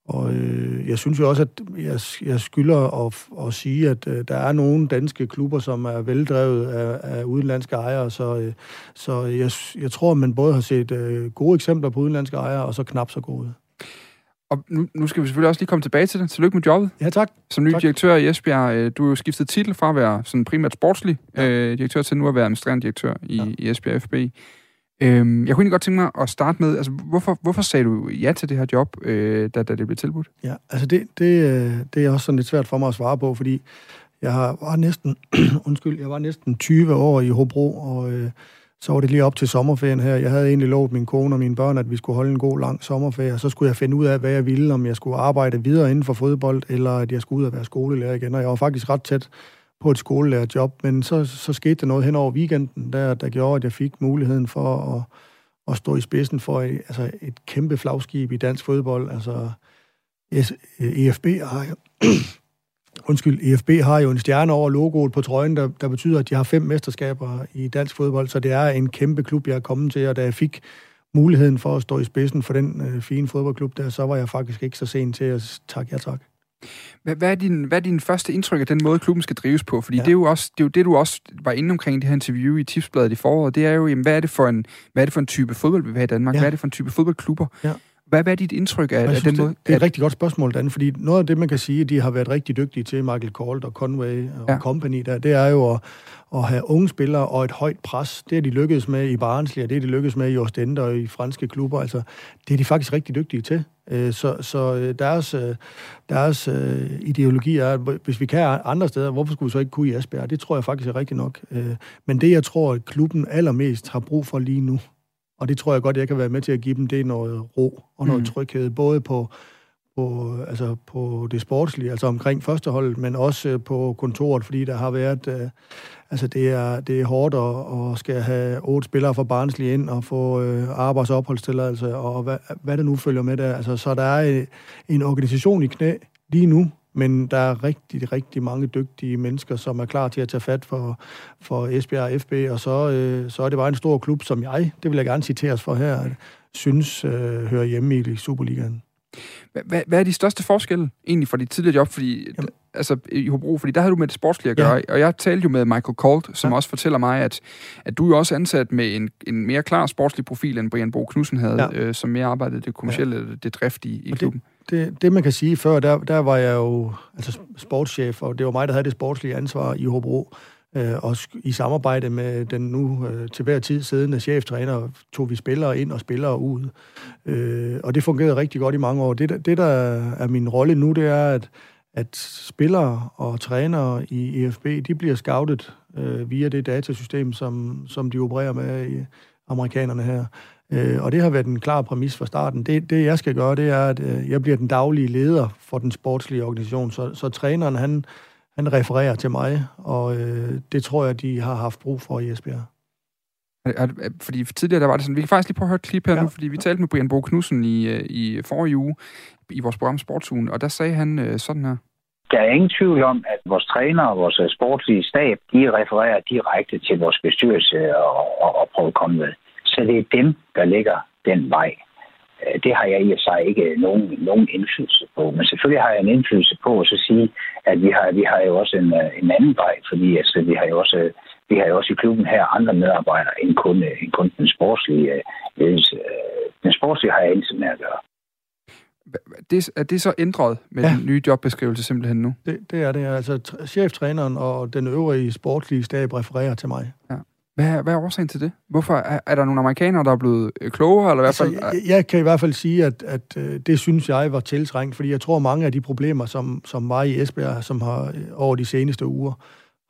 og øh, jeg synes jo også, at jeg, jeg skylder at, at sige, at øh, der er nogle danske klubber, som er veldrevet af, af udenlandske ejere, så, øh, så jeg, jeg tror, at man både har set øh, gode eksempler på udenlandske ejere, og så knap så gode. Og nu, nu skal vi selvfølgelig også lige komme tilbage til det. Tillykke med jobbet. Ja, tak. Som ny tak. direktør i Esbjerg. Øh, du har jo skiftet titel fra at være sådan primært sportslig ja. øh, direktør til nu at være administrerende direktør i, ja. i Esbjerg FB. Øhm, jeg kunne egentlig godt tænke mig at starte med, altså hvorfor, hvorfor sagde du ja til det her job, øh, da, da det blev tilbudt? Ja, altså det, det, øh, det er også sådan lidt svært for mig at svare på, fordi jeg var næsten, undskyld, jeg var næsten 20 år i Hobro, og, øh, så var det lige op til sommerferien her. Jeg havde egentlig lovet min kone og mine børn, at vi skulle holde en god lang sommerferie, og så skulle jeg finde ud af, hvad jeg ville, om jeg skulle arbejde videre inden for fodbold, eller at jeg skulle ud og være skolelærer igen. Og jeg var faktisk ret tæt på et skolelærerjob, men så, så skete der noget hen over weekenden, der, der gjorde, at jeg fik muligheden for at, at stå i spidsen for et, altså et kæmpe flagskib i dansk fodbold. Altså, EFB har undskyld, EFB har jo en stjerne over logoet på trøjen, der, der betyder, at de har fem mesterskaber i dansk fodbold, så det er en kæmpe klub, jeg er kommet til, og da jeg fik muligheden for at stå i spidsen for den øh, fine fodboldklub der, så var jeg faktisk ikke så sent til at takke ja tak. Hvad, hvad, er din, hvad er din første indtryk af den måde, klubben skal drives på? Fordi ja. det, er jo også, det er jo det, du også var inde omkring det her interview i Tipsbladet i foråret. Det er jo, jamen, hvad, er det for en, hvad er det for en type fodbold, vi vil have i Danmark? Ja. Hvad er det for en type fodboldklubber? Ja. Hvad, hvad er dit indtryk af, af den måde? Det, det er et rigtig godt spørgsmål, Dan, fordi noget af det, man kan sige, de har været rigtig dygtige til, Michael Colt og Conway og ja. company, der, det er jo at, at have unge spillere og et højt pres. Det er de lykkedes med i Barnsley, og det er de lykkedes med i Ostende og i franske klubber. Altså, det er de faktisk rigtig dygtige til. Øh, så, så øh, deres, øh, deres ideologi er, at hvis vi kan andre steder, hvorfor skulle vi så ikke kunne i Esbjerg? Det tror jeg faktisk er rigtigt nok. Men det, jeg tror, at klubben allermest har brug for lige nu, og det tror jeg godt, jeg kan være med til at give dem, det er noget ro og noget mm. tryghed, både på, på, altså på det sportslige, altså omkring førsteholdet, men også på kontoret, fordi der har været, øh, altså det er, det er hårdt at, at skal have otte spillere fra Barnsley ind og få øh, arbejds- og opholdstilladelse, og hvad, hvad der nu følger med der. Altså, så der er en organisation i knæ lige nu, men der er rigtig, rigtig mange dygtige mennesker, som er klar til at tage fat for, for Esbjerg FB, og så, øh, så er det bare en stor klub, som jeg, det vil jeg gerne citeres for her, synes øh, hører hjemme i Superligaen. Hvad, hvad er de største forskelle egentlig fra dit tidligere job? Fordi, Jamen. Altså, i Hobro, fordi der havde du med det sportslige at gøre, ja. og jeg talte jo med Michael Colt, som ja. også fortæller mig, at, at du er også ansat med en, en mere klar sportslig profil, end Brian Bo Knudsen havde, ja. øh, som mere arbejdede det kommercielle, ja. det driftige i klubben. Det, det, det, man kan sige før, der, der var jeg jo altså sportschef, og det var mig, der havde det sportslige ansvar i Hobro. Øh, og i samarbejde med den nu øh, til hver tid siddende cheftræner, tog vi spillere ind og spillere ud. Øh, og det fungerede rigtig godt i mange år. Det, det der er min rolle nu, det er, at, at spillere og trænere i EFB, de bliver scoutet øh, via det datasystem, som, som de opererer med i amerikanerne her. Øh, og det har været en klar præmis fra starten. Det, det jeg skal gøre, det er, at øh, jeg bliver den daglige leder for den sportslige organisation. Så, så træneren, han, han refererer til mig, og øh, det tror jeg, de har haft brug for i Esbjerg. Fordi tidligere der var det sådan, vi kan faktisk lige prøve at høre et klip her ja. nu, fordi vi talte med Brian Bo Knudsen i, øh, i forrige uge i vores program Sportsugen, og der sagde han øh, sådan her. Der er ingen tvivl om, at vores træner og vores øh, sportslige stab, de refererer direkte til vores bestyrelse og, og, og prøver at komme med. Så det er dem, der ligger den vej. Øh, det har jeg i og sig ikke nogen, nogen indflydelse på. Men selvfølgelig har jeg en indflydelse på at så sige, at vi har, vi har jo også en, øh, en anden vej, fordi altså, vi har jo også vi har jo også i klubben her andre medarbejdere end kun, end kun den sportslige ledelse. Den sportslige har jeg intet med at gøre. Det, er det så ændret med ja. den nye jobbeskrivelse simpelthen nu? Det, det er det. Altså, cheftræneren og den øvrige sportslige stab refererer til mig. Ja. Hvad, hvad er årsagen til det? Hvorfor er, er der nogle amerikanere, der er blevet øh, klogere? Eller i hvert altså, fald, jeg, jeg kan i hvert fald sige, at, at øh, det synes jeg var tiltrængt, fordi jeg tror, mange af de problemer, som, som var i Esbjerg, som har øh, over de seneste uger,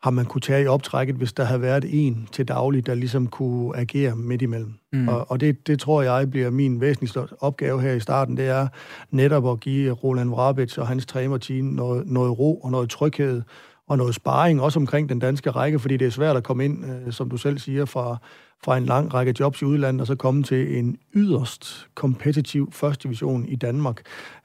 har man kunne tage i optrækket, hvis der havde været en til daglig, der ligesom kunne agere midt imellem. Mm. Og, og det, det tror jeg bliver min væsentligste opgave her i starten, det er netop at give Roland Vrabits og hans trænerteam noget, noget ro og noget tryghed, og noget sparring, også omkring den danske række, fordi det er svært at komme ind, øh, som du selv siger, fra, fra en lang række jobs i udlandet, og så komme til en yderst kompetitiv første division i Danmark,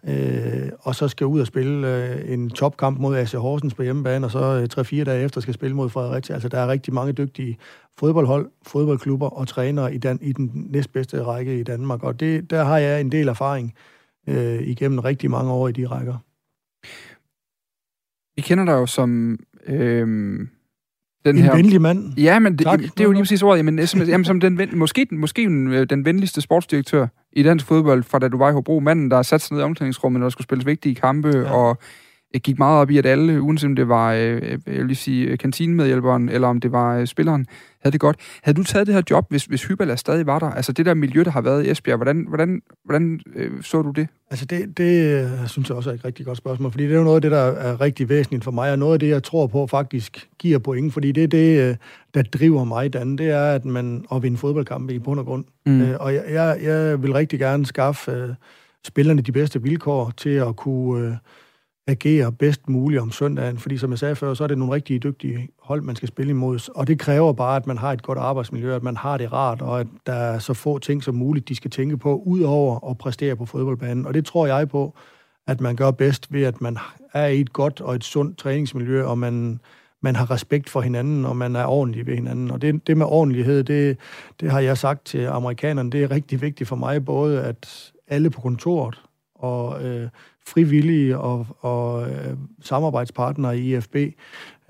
øh, og så skal ud og spille øh, en topkamp mod AC Horsens på hjemmebane, og så øh, tre-fire dage efter skal spille mod Fredericia. Altså, der er rigtig mange dygtige fodboldhold, fodboldklubber og trænere i, Dan- i den næstbedste række i Danmark, og det, der har jeg en del erfaring øh, igennem rigtig mange år i de rækker. Vi kender dig jo som... Øhm, den en her... venlig mand. Ja, men det, tak, det er jo lige præcis ordet. Jamen, som, jamen, som den, måske, måske den, øh, den venligste sportsdirektør i dansk fodbold, fra da du var i Hobro. Manden, der har sat sig ned i omklædningsrummet, når der skulle spilles vigtige kampe, ja. og jeg gik meget op i, at alle, uanset om det var, øh, jeg vil lige sige, kantinemedhjælperen, eller om det var øh, spilleren, havde det godt. Havde du taget det her job, hvis, hvis Hyberla stadig var der? Altså det der miljø, der har været i Esbjerg, hvordan, hvordan, hvordan øh, så du det? Altså det, det øh, synes jeg også er et rigtig godt spørgsmål, fordi det er jo noget af det, der er rigtig væsentligt for mig, og noget af det, jeg tror på faktisk giver point, fordi det er det, øh, der driver mig, Dan, det er, at man at vinde fodboldkampe i bund og grund. Mm. Øh, og jeg, jeg, jeg vil rigtig gerne skaffe øh, spillerne de bedste vilkår til at kunne... Øh, agere bedst muligt om søndagen, fordi som jeg sagde før, så er det nogle rigtig dygtige hold, man skal spille imod, og det kræver bare, at man har et godt arbejdsmiljø, at man har det rart, og at der er så få ting som muligt, de skal tænke på, udover at præstere på fodboldbanen, og det tror jeg på, at man gør bedst ved, at man er i et godt og et sundt træningsmiljø, og man, man har respekt for hinanden, og man er ordentlig ved hinanden. Og det, det med ordentlighed, det, det har jeg sagt til amerikanerne, det er rigtig vigtigt for mig, både at alle på kontoret og øh, frivillige og, og øh, samarbejdspartnere i IFB,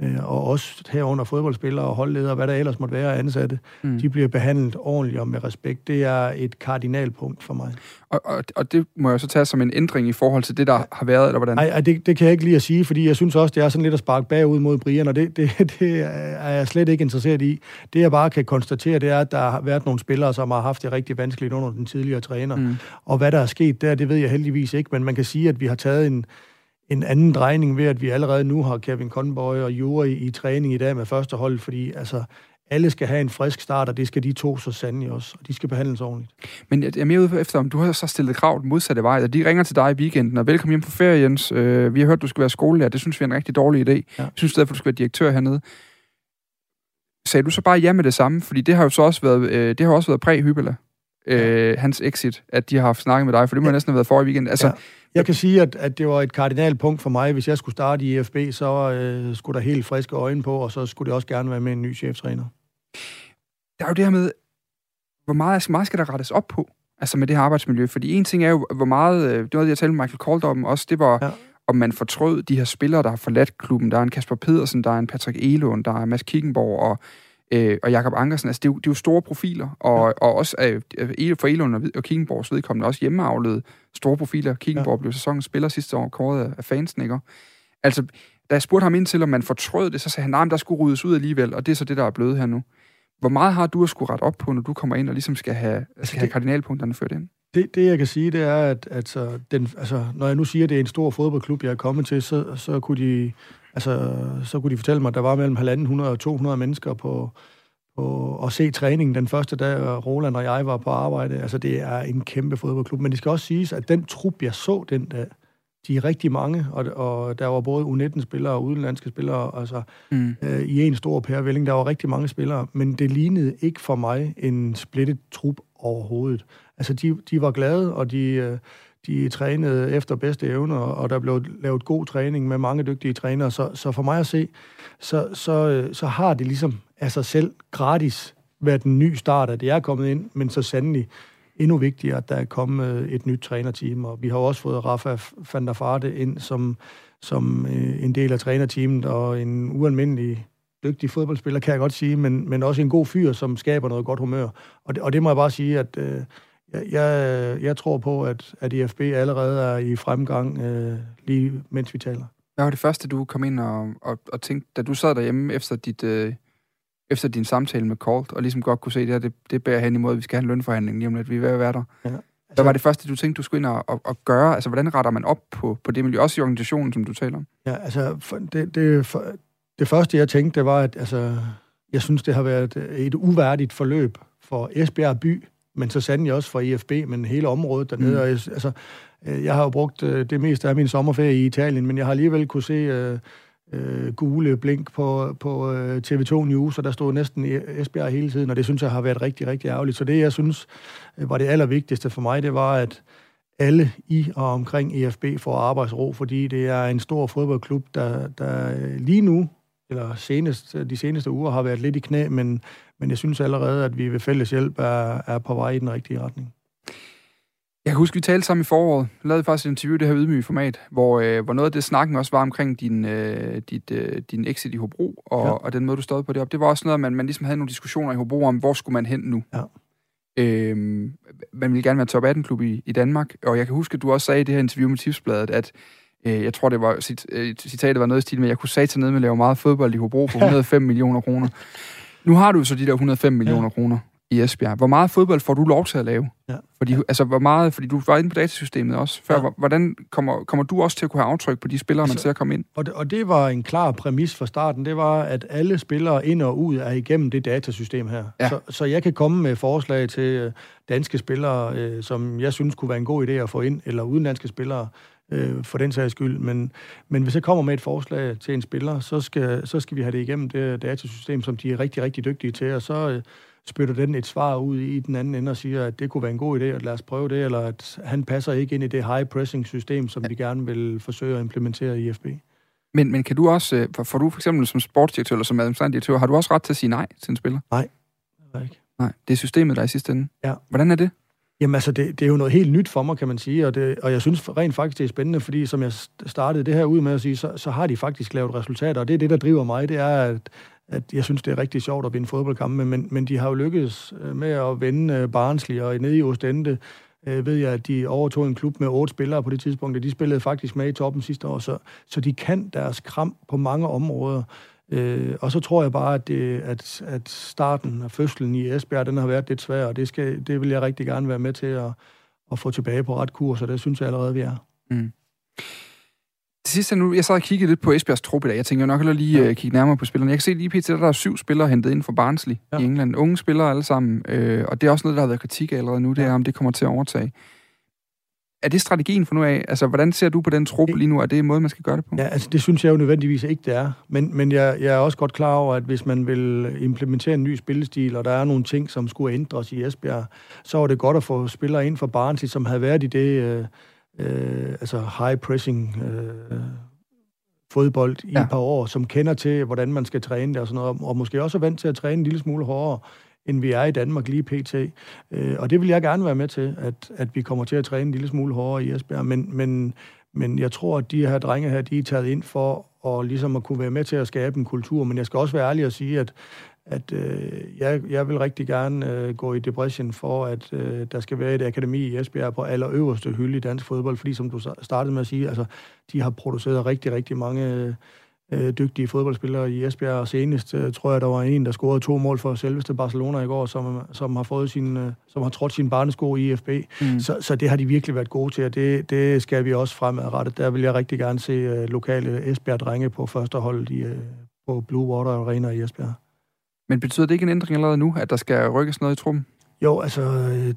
øh, og også herunder fodboldspillere og holdledere, hvad der ellers måtte være ansatte, mm. de bliver behandlet ordentligt og med respekt. Det er et kardinalpunkt for mig. Og, og, og det må jeg så tage som en ændring i forhold til det, der har været, eller hvordan? Nej, det, det kan jeg ikke lige at sige, fordi jeg synes også, det er sådan lidt at sparke bagud mod Brian, og det, det, det er jeg slet ikke interesseret i. Det jeg bare kan konstatere, det er, at der har været nogle spillere, som har haft det rigtig vanskeligt under den tidligere træner. Mm. Og hvad der er sket der, det ved jeg heldigvis ikke, men man kan sige, at vi har taget en, en anden drejning ved, at vi allerede nu har Kevin Conboy og Jure i, træning i dag med første hold, fordi altså, alle skal have en frisk start, og det skal de to så sandelig også, og de skal behandles ordentligt. Men jeg er mere ude efter, om du har så stillet krav modsatte vej, og de ringer til dig i weekenden, og velkommen hjem på ferie, Jens. Øh, vi har hørt, du skal være skolelærer, det synes vi er en rigtig dårlig idé. Ja. Vi synes derfor, du skal være direktør hernede. Sagde du så bare ja med det samme? Fordi det har jo så også været, øh, det har også været præ-Hybela, øh, hans exit, at de har haft snakket med dig, for det må ja. næsten have været for i weekend. Altså, ja. Jeg kan sige, at, at det var et kardinalpunkt for mig. Hvis jeg skulle starte i EFB, så øh, skulle der helt friske øjne på, og så skulle det også gerne være med en ny cheftræner. Der er jo det her med, hvor meget, meget skal der rettes op på, altså med det her arbejdsmiljø? Fordi en ting er jo, hvor meget, øh, det var det, jeg talte med Michael Calder om også, det var, ja. om man fortrød de her spillere, der har forladt klubben. Der er en Kasper Pedersen, der er en Patrick Elund, der er Mads Kickenborg, og øh, og Jakob Ankersen. Altså, det er, jo, det er jo store profiler, og, ja. og også øh, for Elund og, og Kickenborgs vedkommende også hjemmeavlede store profiler. Kickenborg ja. blev sæsonens spiller sidste år, kåret af fansen, ikke? Altså, da jeg spurgte ham ind til, om man fortrød det, så sagde han, nej, der skulle ryddes ud alligevel, og det er så det, der er blevet her nu. Hvor meget har du at skulle rette op på, når du kommer ind og ligesom skal have, altså, skal det, have kardinalpunkterne ført ind? Det, det, jeg kan sige, det er, at, at så den, altså, når jeg nu siger, at det er en stor fodboldklub, jeg er kommet til, så, så, kunne de, altså, så kunne de fortælle mig, at der var mellem 1.500 og 200 mennesker på, på at se træningen den første dag, Roland og jeg var på arbejde. Altså, det er en kæmpe fodboldklub. Men det skal også siges, at den trup, jeg så den dag, de er rigtig mange, og, og der var både U19-spillere og udenlandske spillere, altså mm. øh, i en stor pærevælling, der var rigtig mange spillere, men det lignede ikke for mig en splittet trup overhovedet. Altså, de, de var glade, og de, øh, de trænede efter bedste evner, og der blev lavet god træning med mange dygtige trænere, så, så for mig at se, så, så, øh, så har det ligesom af sig selv gratis været en ny start, at det er kommet ind, men så sandelig endnu vigtigere, at der er kommet øh, et nyt trænerteam, og vi har også fået Rafa van der Farte ind som, som øh, en del af trænerteamet, og en ualmindelig dygtig fodboldspiller, kan jeg godt sige, men, men også en god fyr, som skaber noget godt humør. Og det, og det må jeg bare sige, at øh, jeg, jeg tror på, at, at IFB allerede er i fremgang, øh, lige mens vi taler. Hvad var det første, du kom ind og, og, og tænkte, da du sad derhjemme efter dit... Øh efter din samtale med Colt, og ligesom godt kunne se, at det, her, det, det bærer hen imod, at vi skal have en lønforhandling lige om lidt, vi er ved at være der. Ja. Altså, Hvad var det første, du tænkte, du skulle ind og, og, og gøre? Altså, hvordan retter man op på, på det miljø, også i organisationen, som du taler om? Ja, altså, for, det, det, for, det første, jeg tænkte, det var, at altså, jeg synes, det har været et uværdigt forløb for Esbjerg by, men så sandelig også for IFB, men hele området dernede. Mm. Og altså, øh, jeg har jo brugt øh, det meste af min sommerferie i Italien, men jeg har alligevel kunne se øh, øh, gule blink på, på øh, TV2 News, og der stod næsten Esbjerg hele tiden, og det synes jeg har været rigtig, rigtig ærgerligt. Så det, jeg synes var det allervigtigste for mig, det var, at alle i og omkring EFB får arbejdsro, fordi det er en stor fodboldklub, der, der lige nu, eller senest, de seneste uger, har været lidt i knæ, men, men jeg synes allerede, at vi ved fælles hjælp er, er på vej i den rigtige retning. Jeg kan huske, vi talte sammen i foråret. Vi lavede faktisk et interview i det her ydmyge format, hvor, øh, hvor noget af det snakken også var omkring din, øh, dit, øh, din exit i Hobro, og, ja. og den måde, du stod på det op. Det var også noget, at man, man ligesom havde nogle diskussioner i Hobro om, hvor skulle man hen nu. Ja. Øhm, man ville gerne være top 18-klub i, i Danmark, og jeg kan huske, at du også sagde i det her interview med Tipsbladet, at Øh, jeg tror, det var cit, øh, citatet var noget i stil med, jeg kunne sige til ned med at lave meget fodbold i Hobro for 105 millioner kroner. Nu har du så de der 105 millioner ja. kroner i Esbjerg. Hvor meget fodbold får du lov til at lave? Ja. Fordi, altså, hvor meget, fordi du var inde på datasystemet også før. Ja. Hvordan kommer, kommer du også til at kunne have aftryk på de spillere, altså, man ser komme ind? Og det, og det var en klar præmis fra starten. Det var, at alle spillere ind og ud er igennem det datasystem her. Ja. Så, så jeg kan komme med forslag til øh, danske spillere, øh, som jeg synes kunne være en god idé at få ind, eller udenlandske spillere, øh, for den sags skyld. Men, men hvis jeg kommer med et forslag til en spiller, så skal, så skal vi have det igennem det datasystem, som de er rigtig, rigtig dygtige til, og så... Øh, spytter den et svar ud i den anden ende og siger, at det kunne være en god idé, at lad os prøve det, eller at han passer ikke ind i det high-pressing-system, som vi gerne vil forsøge at implementere i FB. Men, men kan du også, øh, for, du for eksempel som sportsdirektør eller som administrerende direktør, har du også ret til at sige nej til en spiller? Nej, det er ikke. Nej, det er systemet, der er i sidste ende. Ja. Hvordan er det? Jamen altså, det, det er jo noget helt nyt for mig, kan man sige, og, det, og jeg synes rent faktisk, det er spændende, fordi som jeg startede det her ud med at sige, så, så har de faktisk lavet resultater, og det er det, der driver mig, det er, at, at jeg synes, det er rigtig sjovt at vinde fodboldkampe, men, men de har jo lykkedes øh, med at vende øh, Barnsley, og nede i Ostende øh, ved jeg, at de overtog en klub med otte spillere på det tidspunkt, og de spillede faktisk med i toppen sidste år, så, så de kan deres kram på mange områder. Øh, og så tror jeg bare, at, det, at, at starten af fødslen i Esbjerg, den har været lidt svær, og det, skal, det vil jeg rigtig gerne være med til at, at få tilbage på ret kurs, og det synes jeg allerede, vi er. Mm. Til sidst, nu, jeg sad og kiggede lidt på Esbjergs trup i dag. Jeg tænker, jeg nok hellere lige ja. uh, kigge nærmere på spillerne. Jeg kan se lige pt, der er syv spillere hentet ind fra Barnsley ja. i England. Unge spillere alle sammen. Øh, og det er også noget, der har været kritik allerede nu, det er, om det kommer til at overtage. Er det strategien for nu af? Altså, hvordan ser du på den trup lige nu? Er det måde, man skal gøre det på? Ja, altså, det synes jeg jo nødvendigvis ikke, det er. Men, men jeg, jeg er også godt klar over, at hvis man vil implementere en ny spillestil, og der er nogle ting, som skulle ændres i Esbjerg, så er det godt at få spillere ind fra Barnsley, som havde været i det... Øh, øh, altså high pressing øh, fodbold i ja. et par år, som kender til, hvordan man skal træne det og sådan noget, og måske også er vant til at træne en lille smule hårdere, end vi er i Danmark lige pt. Øh, og det vil jeg gerne være med til, at, at vi kommer til at træne en lille smule hårdere i Esbjerg, men, men, men jeg tror, at de her drenge her, de er taget ind for og ligesom at kunne være med til at skabe en kultur, men jeg skal også være ærlig og sige, at at øh, jeg, jeg vil rigtig gerne øh, gå i depression for, at øh, der skal være et akademi i Esbjerg på allerøverste hylde i dansk fodbold, fordi som du startede med at sige, altså, de har produceret rigtig, rigtig mange øh, dygtige fodboldspillere i Esbjerg, og senest øh, tror jeg, der var en, der scorede to mål for selveste Barcelona i går, som, som har fået sin, øh, som har trådt sin barnesko i IFB. Mm. Så, så det har de virkelig været gode til, og det, det skal vi også fremadrettet. Der vil jeg rigtig gerne se øh, lokale Esbjerg-drenge på første hold i, øh, på Blue Water Arena i Esbjerg. Men betyder det ikke en ændring allerede nu, at der skal rykkes noget i truppen? Jo, altså,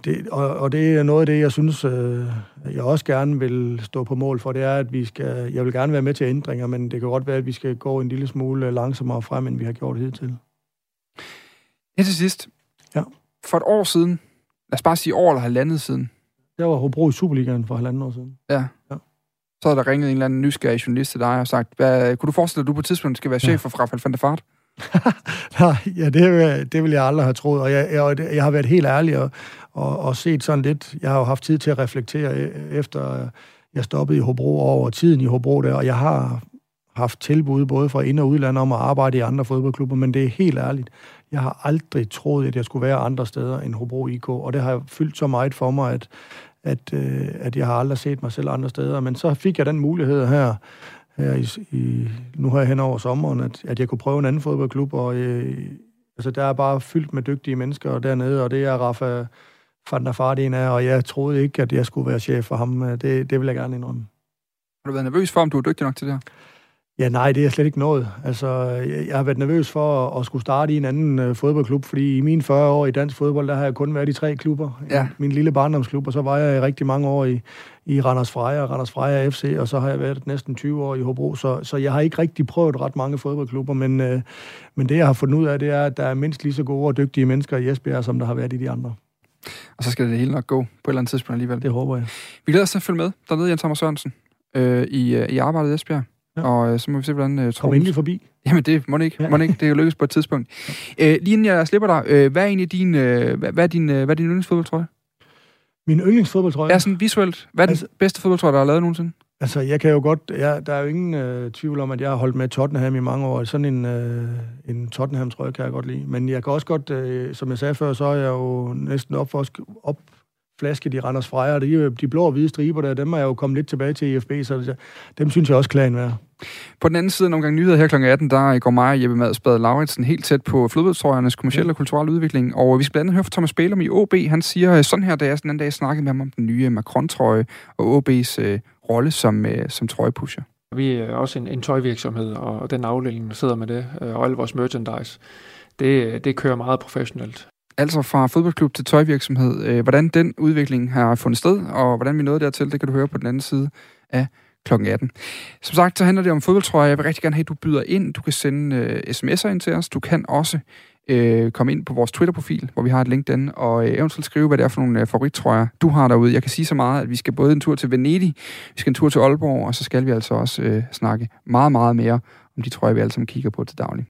det, og, og det er noget af det, jeg synes, øh, jeg også gerne vil stå på mål for, det er, at vi skal, jeg vil gerne være med til ændringer, men det kan godt være, at vi skal gå en lille smule langsommere frem, end vi har gjort hidtil. Ja, til sidst. Ja. For et år siden, lad os bare sige år eller halvandet siden. Jeg var Hobro i Superligaen for halvandet år siden. Ja. ja. Så havde der ringet en eller anden nysgerrig journalist til dig og sagt, hvad, kunne du forestille dig, at du på et tidspunkt skal være chef ja. for Rafael van der Fart? Nej, ja, det, det vil jeg aldrig have troet, og jeg, jeg, jeg har været helt ærlig og, og, og set sådan lidt, jeg har jo haft tid til at reflektere e, efter øh, jeg stoppede i Hobro over tiden i Hobro der, og jeg har haft tilbud både fra ind- og udland om at arbejde i andre fodboldklubber, men det er helt ærligt. Jeg har aldrig troet, at jeg skulle være andre steder end Hobro IK, og det har fyldt så meget for mig, at, at, øh, at jeg har aldrig set mig selv andre steder. Men så fik jeg den mulighed her her i, i, nu her hen over sommeren, at, at jeg kunne prøve en anden fodboldklub, og øh, altså, der er bare fyldt med dygtige mennesker dernede, og det er Rafa van der Fart en af, og jeg troede ikke, at jeg skulle være chef for ham. Det, det vil jeg gerne indrømme. Har du været nervøs for, om du er dygtig nok til det her? Ja, nej, det er slet ikke noget. Altså, jeg har været nervøs for at, at skulle starte i en anden uh, fodboldklub, fordi i mine 40 år i dansk fodbold, der har jeg kun været i tre klubber. Ja. Min lille barndomsklub, og så var jeg i rigtig mange år i, i Randers Freja, Randers Freja FC, og så har jeg været næsten 20 år i Hobro, så, så jeg har ikke rigtig prøvet ret mange fodboldklubber, men, uh, men det, jeg har fundet ud af, det er, at der er mindst lige så gode og dygtige mennesker i Esbjerg, som der har været i de andre. Og så skal det hele nok gå på et eller andet tidspunkt alligevel. Det håber jeg. Vi glæder os til at følge med dernede, Jens Hammer Sørensen, øh, i, øh, i arbejdet i Esbjerg. Ja. Og øh, så må vi se, hvordan... Øh, Kom endelig forbi. Jamen, det må det ikke. Ja. Må det ikke. Det kan lykkes på et tidspunkt. Ja. Øh, lige inden jeg slipper dig, øh, hvad er egentlig din, øh, hvad, hvad er din, øh, hvad er din yndlingsfodboldtrøje? Min yndlingsfodboldtrøje? Ja, sådan visuelt. Hvad er altså, den bedste fodboldtrøje, der er lavet nogensinde? Altså, jeg kan jo godt... Ja, der er jo ingen øh, tvivl om, at jeg har holdt med Tottenham i mange år. Sådan en, øh, en Tottenham-trøje kan jeg godt lide. Men jeg kan også godt, øh, som jeg sagde før, så er jeg jo næsten opvokset, flaske, de Randers Freja. De, de blå og hvide striber der, dem er jeg jo kommet lidt tilbage til IFB, så dem synes jeg også klagen værd. På den anden side af nogle gange nyheder her kl. 18, der går mig og Jeppe Madsbad Lauritsen helt tæt på flodbådstrøjernes kommersielle og kulturelle udvikling, og vi skal blandt andet høre fra Thomas Bælum i OB. Han siger sådan her, da jeg sådan en dag snakkede med ham om den nye Macron-trøje og OB's øh, rolle som, øh, som trøjepusher. Vi er også en, en tøjvirksomhed, og den afdeling, der sidder med det, øh, og alle vores merchandise, det, det kører meget professionelt. Altså fra fodboldklub til tøjvirksomhed. Øh, hvordan den udvikling har fundet sted, og hvordan vi nåede dertil, det kan du høre på den anden side af kl. 18. Som sagt, så handler det om fodboldtrøjer. Jeg vil rigtig gerne have, at du byder ind. Du kan sende uh, sms'er ind til os. Du kan også uh, komme ind på vores Twitter-profil, hvor vi har et link den, og uh, eventuelt skrive, hvad det er for nogle uh, favorittrøjer, du har derude. Jeg kan sige så meget, at vi skal både en tur til Venedig, vi skal en tur til Aalborg, og så skal vi altså også uh, snakke meget, meget mere om de trøjer, vi alle sammen kigger på til daglig.